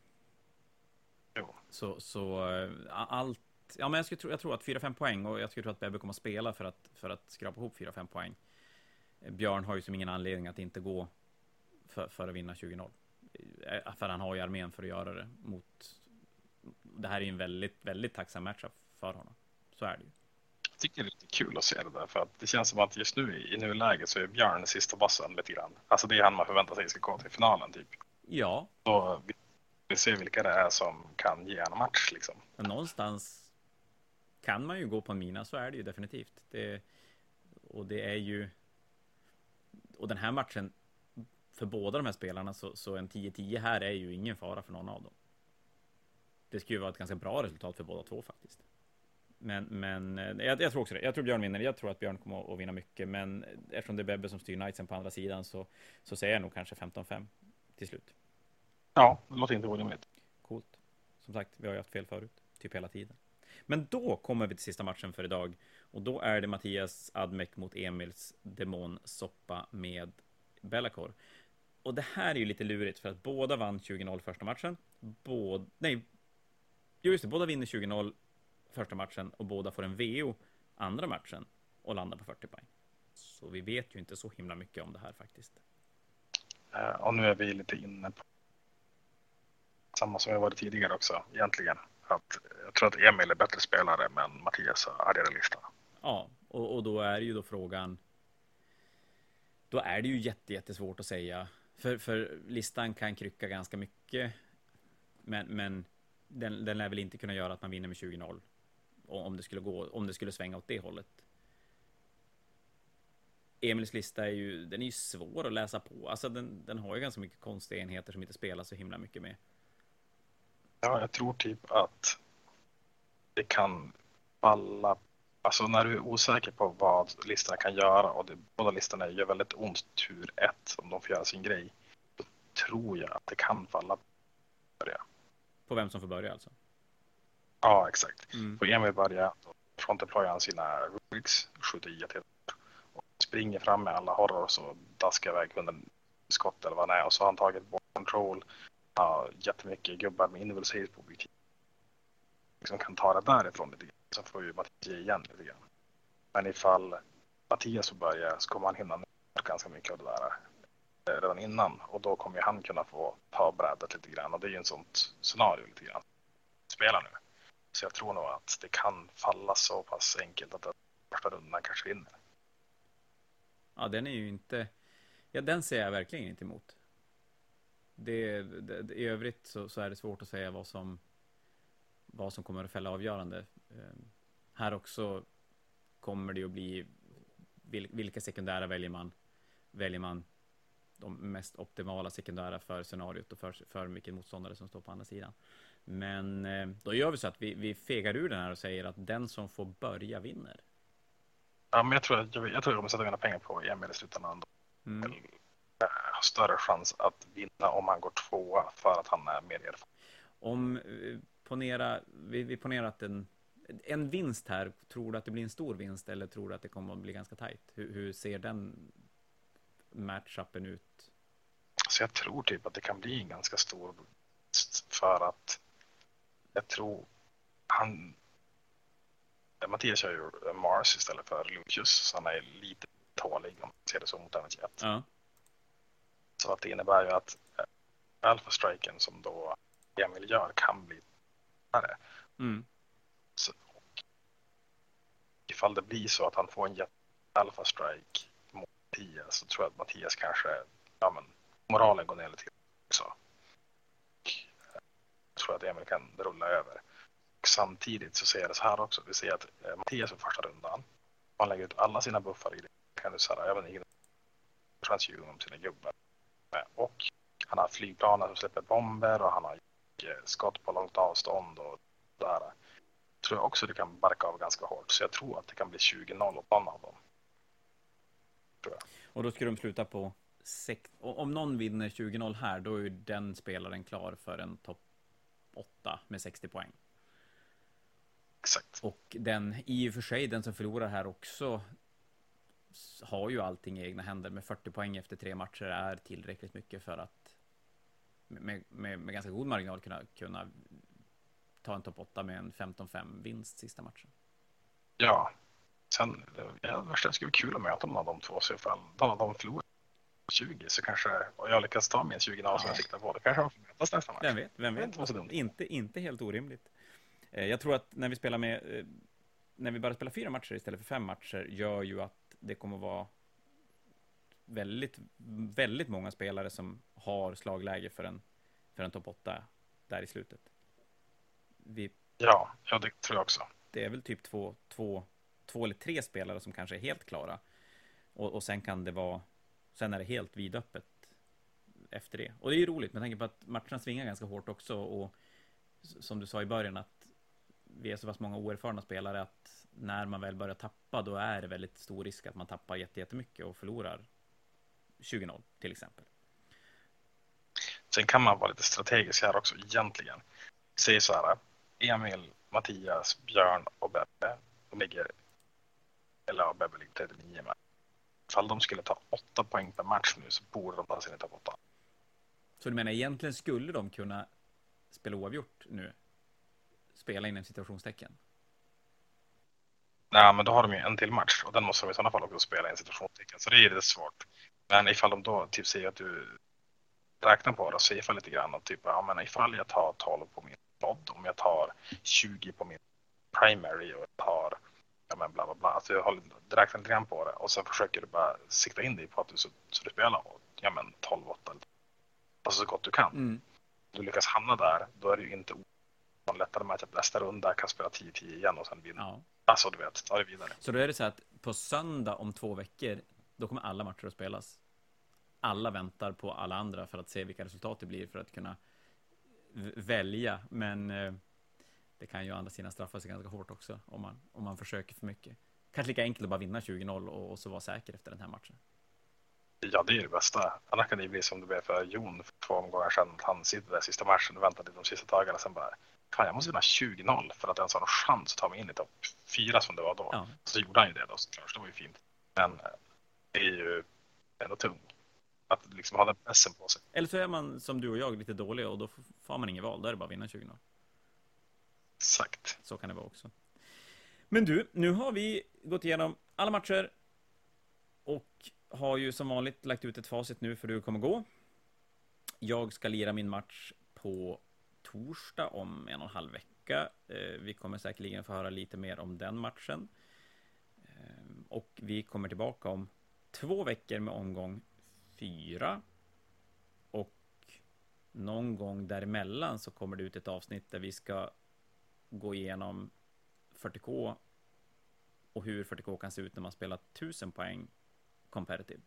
Jo. Så, så eh, Ja, men jag, skulle tro, jag tror att 4-5 poäng och jag skulle tro att Bebbe kommer att spela för att, för att skrapa ihop 4-5 poäng. Eh, Björn har ju som ingen anledning att inte gå för, för att vinna 20-0. Eh, För han har ju armén för att göra det mot... Det här är ju en väldigt, väldigt tacksam matchup för honom. Så är det ju. Jag tycker det är lite kul att se det där, för att det känns som att just nu i nuläget så är Björn sista bossen lite grann. Alltså det är han man förväntar sig ska gå till finalen typ. Ja, Så vi, vi ser vilka det är som kan ge en match liksom. Men någonstans kan man ju gå på en mina, så är det ju definitivt. Det, och det är ju... Och den här matchen, för båda de här spelarna, så, så en 10-10 här är ju ingen fara för någon av dem. Det skulle ju vara ett ganska bra resultat för båda två faktiskt. Men, men eh, jag, jag tror också det. Jag tror Björn vinner. Jag tror att Björn kommer att vinna mycket. Men eftersom det är Bebbe som styr Knightsen på andra sidan så, så säger jag nog kanske 15-5 till slut. Ja, det låter inte orimligt. Coolt. Som sagt, vi har ju haft fel förut. Typ hela tiden. Men då kommer vi till sista matchen för idag. Och då är det Mattias Admek mot Emils demonsoppa med Bellacor. Och det här är ju lite lurigt för att båda vann 20-0 första matchen. Båda, nej, jo just det, båda vinner 20-0 första matchen och båda får en VO andra matchen och landar på 40 poäng. Så vi vet ju inte så himla mycket om det här faktiskt. Eh, och nu är vi lite inne på samma som jag varit tidigare också egentligen. Att jag tror att Emil är bättre spelare men Mattias har argare lista. Ja, och, och då är ju då frågan. Då är det ju jätte, jättesvårt att säga. För, för listan kan krycka ganska mycket. Men, men den, den lär väl inte kunna göra att man vinner med 20-0. Om det skulle gå, om det skulle svänga åt det hållet. Emils lista är ju, den är ju svår att läsa på. Alltså den, den har ju ganska mycket konstiga enheter som inte spelar så himla mycket med. Ja, jag tror typ att det kan falla. Alltså när du är osäker på vad listorna kan göra och det, båda listorna gör väldigt ont tur ett om de får göra sin grej. Då tror jag att det kan falla på det. På vem som får börja alltså? Ja, exakt. Mm. Får Emil börja, då frontdeployar han sina Rubiks, skjuter jätte och springer fram med alla horrors och daskar iväg hundra skott eller vad det är. Och så har han tagit bort control, har jättemycket gubbar med invulsiv på objektiv. Liksom kan ta det därifrån lite grann. Så får ju Mattias ge igen lite grann. Men ifall Mattias får börja så kommer han hinna ner ganska mycket av det där eh, redan innan. Och då kommer ju han kunna få ta brädet lite grann. Och det är ju en sånt scenario lite grann. Spela nu. Så jag tror nog att det kan falla så pass enkelt att första rundan kanske vinner. Ja, den är ju inte... Ja, den ser jag verkligen inte emot. Det, det, det, I övrigt så, så, är det svårt att säga vad som, vad som kommer att fälla avgörande. Eh, här också kommer det att bli vil, vilka sekundära väljer man? Väljer man de mest optimala sekundära för scenariot och för, för vilken motståndare som står på andra sidan. Men eh, då gör vi så att vi, vi fegar ur den här och säger att den som får börja vinner. Ja, men jag tror att jag, jag, tror jag kommer sätta mina pengar på Emil i slutändan. Mm. Har större chans att vinna om han går tvåa för att han är mer erfaren. Om eh, ponera, vi, vi ponerar att en, en vinst här, tror du att det blir en stor vinst eller tror du att det kommer att bli ganska tajt? Hur, hur ser den matchupen ut? Så jag tror typ att det kan bli en ganska stor vinst för att jag tror han Mattias kör ju Mars istället för Lucius, så han är lite tålig om man ser det så mot hennes jet. Ja. Så att det innebär ju att äh, Alpha Striken som då Emil gör kan bli värre. Mm. Så, och ifall det blir så att han får en jet Alpha Strike mot Mattias så tror jag att Mattias kanske, ja men moralen går ner lite också. Och, jag tror att Emil kan rulla över samtidigt så ser jag det så här också. Vi ser att eh, Mattias för första rundan, han lägger ut alla sina buffar i det. Kan du säga, även transfusion sina gubbar. Eh, och han har flygplanen som släpper bomber och han har skott på långt avstånd och där. Tror jag också det kan barka av ganska hårt. Så jag tror att det kan bli 20-0 åt någon av dem. Och då ska de sluta på sex... Om någon vinner 20-0 här, då är den spelaren klar för en topp 8 med 60 poäng. Exakt. Och den, i och för sig, den som förlorar här också har ju allting i egna händer. Med 40 poäng efter tre matcher är tillräckligt mycket för att med, med, med ganska god marginal kunna, kunna ta en topp 8 med en 15-5 vinst sista matchen. Ja, sen det värsta skulle vara kul att möta någon av de två. Så ifall någon av dem förlorar 20 så kanske och jag lyckas ta min 20 ja. som jag siktar på. Då kanske de får mötas nästa match. Vem vet, vem vet. Inte, inte helt orimligt. Eh, jag tror att när vi spelar med, eh, när vi bara spelar fyra matcher istället för fem matcher gör ju att det kommer att vara väldigt, väldigt många spelare som har slagläge för en, för en topp 8 där i slutet. Vi, ja, ja, det tror jag också. Det är väl typ två, två, två eller tre spelare som kanske är helt klara. Och, och sen kan det vara, sen är det helt vidöppet efter det. Och det är ju roligt med tanke på att matcherna svingar ganska hårt också och som du sa i början att vi är så pass många oerfarna spelare att när man väl börjar tappa då är det väldigt stor risk att man tappar jättemycket och förlorar 20-0 till exempel. Sen kan man vara lite strategisk här också egentligen. Säg så här, Emil, Mattias, Björn och Bebbe, de ligger, eller ja, Bebbe ligger 39 med. Ifall de skulle ta 8 poäng per match nu så borde de ta sin topp 8. Så du menar egentligen skulle de kunna spela oavgjort nu spela inom situationstecken? Nej, men då har de ju en till match och den måste de i sådana fall också spela i en situationstecken. Så det är lite svårt. Men ifall de då typ säger att du räkna på det och safea lite grann. Och typ, ja, men ifall jag tar 12 på min podd, om jag tar 20 på min primary och jag tar ja, men bla bla bla. Alltså jag har räknat lite grann på det och sen försöker du bara sikta in dig på att du, så, så du spelar ja, men 12-8. Alltså så gott du kan. Mm. Du lyckas hamna där, då är det ju inte lättare match att nästa runda kan spela 10-10 igen och sen vinna. Ja. Alltså du vet, ta det vidare. Så då är det så att på söndag om två veckor, då kommer alla matcher att spelas. Alla väntar på alla andra för att se vilka resultat det blir för att kunna välja. Men eh, det kan ju å andra sidan straffa sig ganska hårt också om man, om man försöker för mycket. Kanske lika enkelt att bara vinna 20-0 och, och så vara säker efter den här matchen. Ja, det är det bästa. Annars kan det bli som det blev för Jon för två omgångar sedan. Han sitter där sista matchen och väntar till de sista dagarna. Sen bara, fan jag måste vinna 20-0 för att ens ha någon chans att ta mig in i topp fyra som det var då. Ja. Så gjorde han ju det då såklart. Det var ju fint. Men eh, det är ju ändå tungt. Att liksom ha den pressen på sig. Eller så är man som du och jag lite dålig och då får man inget val. Då är det bara att vinna 20-0. Exakt. Så kan det vara också. Men du, nu har vi gått igenom alla matcher och har ju som vanligt lagt ut ett facit nu för hur det kommer gå. Jag ska lira min match på torsdag om en och en halv vecka. Eh, Vi kommer säkerligen få höra lite mer om den matchen. Eh, Och vi kommer tillbaka om två veckor med omgång fyra. Och någon gång däremellan så kommer det ut ett avsnitt där vi ska gå igenom 40K och hur 40K kan se ut när man spelar 1000 poäng competitive.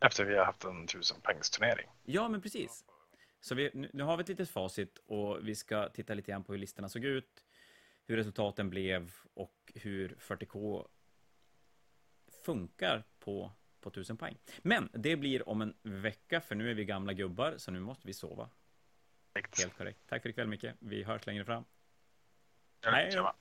Efter vi har haft en 1000 poängs turnering. Ja, men precis. Så vi, nu, har vi ett litet facit och vi ska titta lite grann på hur listorna såg ut, hur resultaten blev och hur 40K funkar på, på 1000 poäng. Men det blir om en vecka, för nu är vi gamla gubbar, så nu måste vi sova. Helt korrekt. Tack för ikväll, Micke. Vi hörs längre fram. Hej då.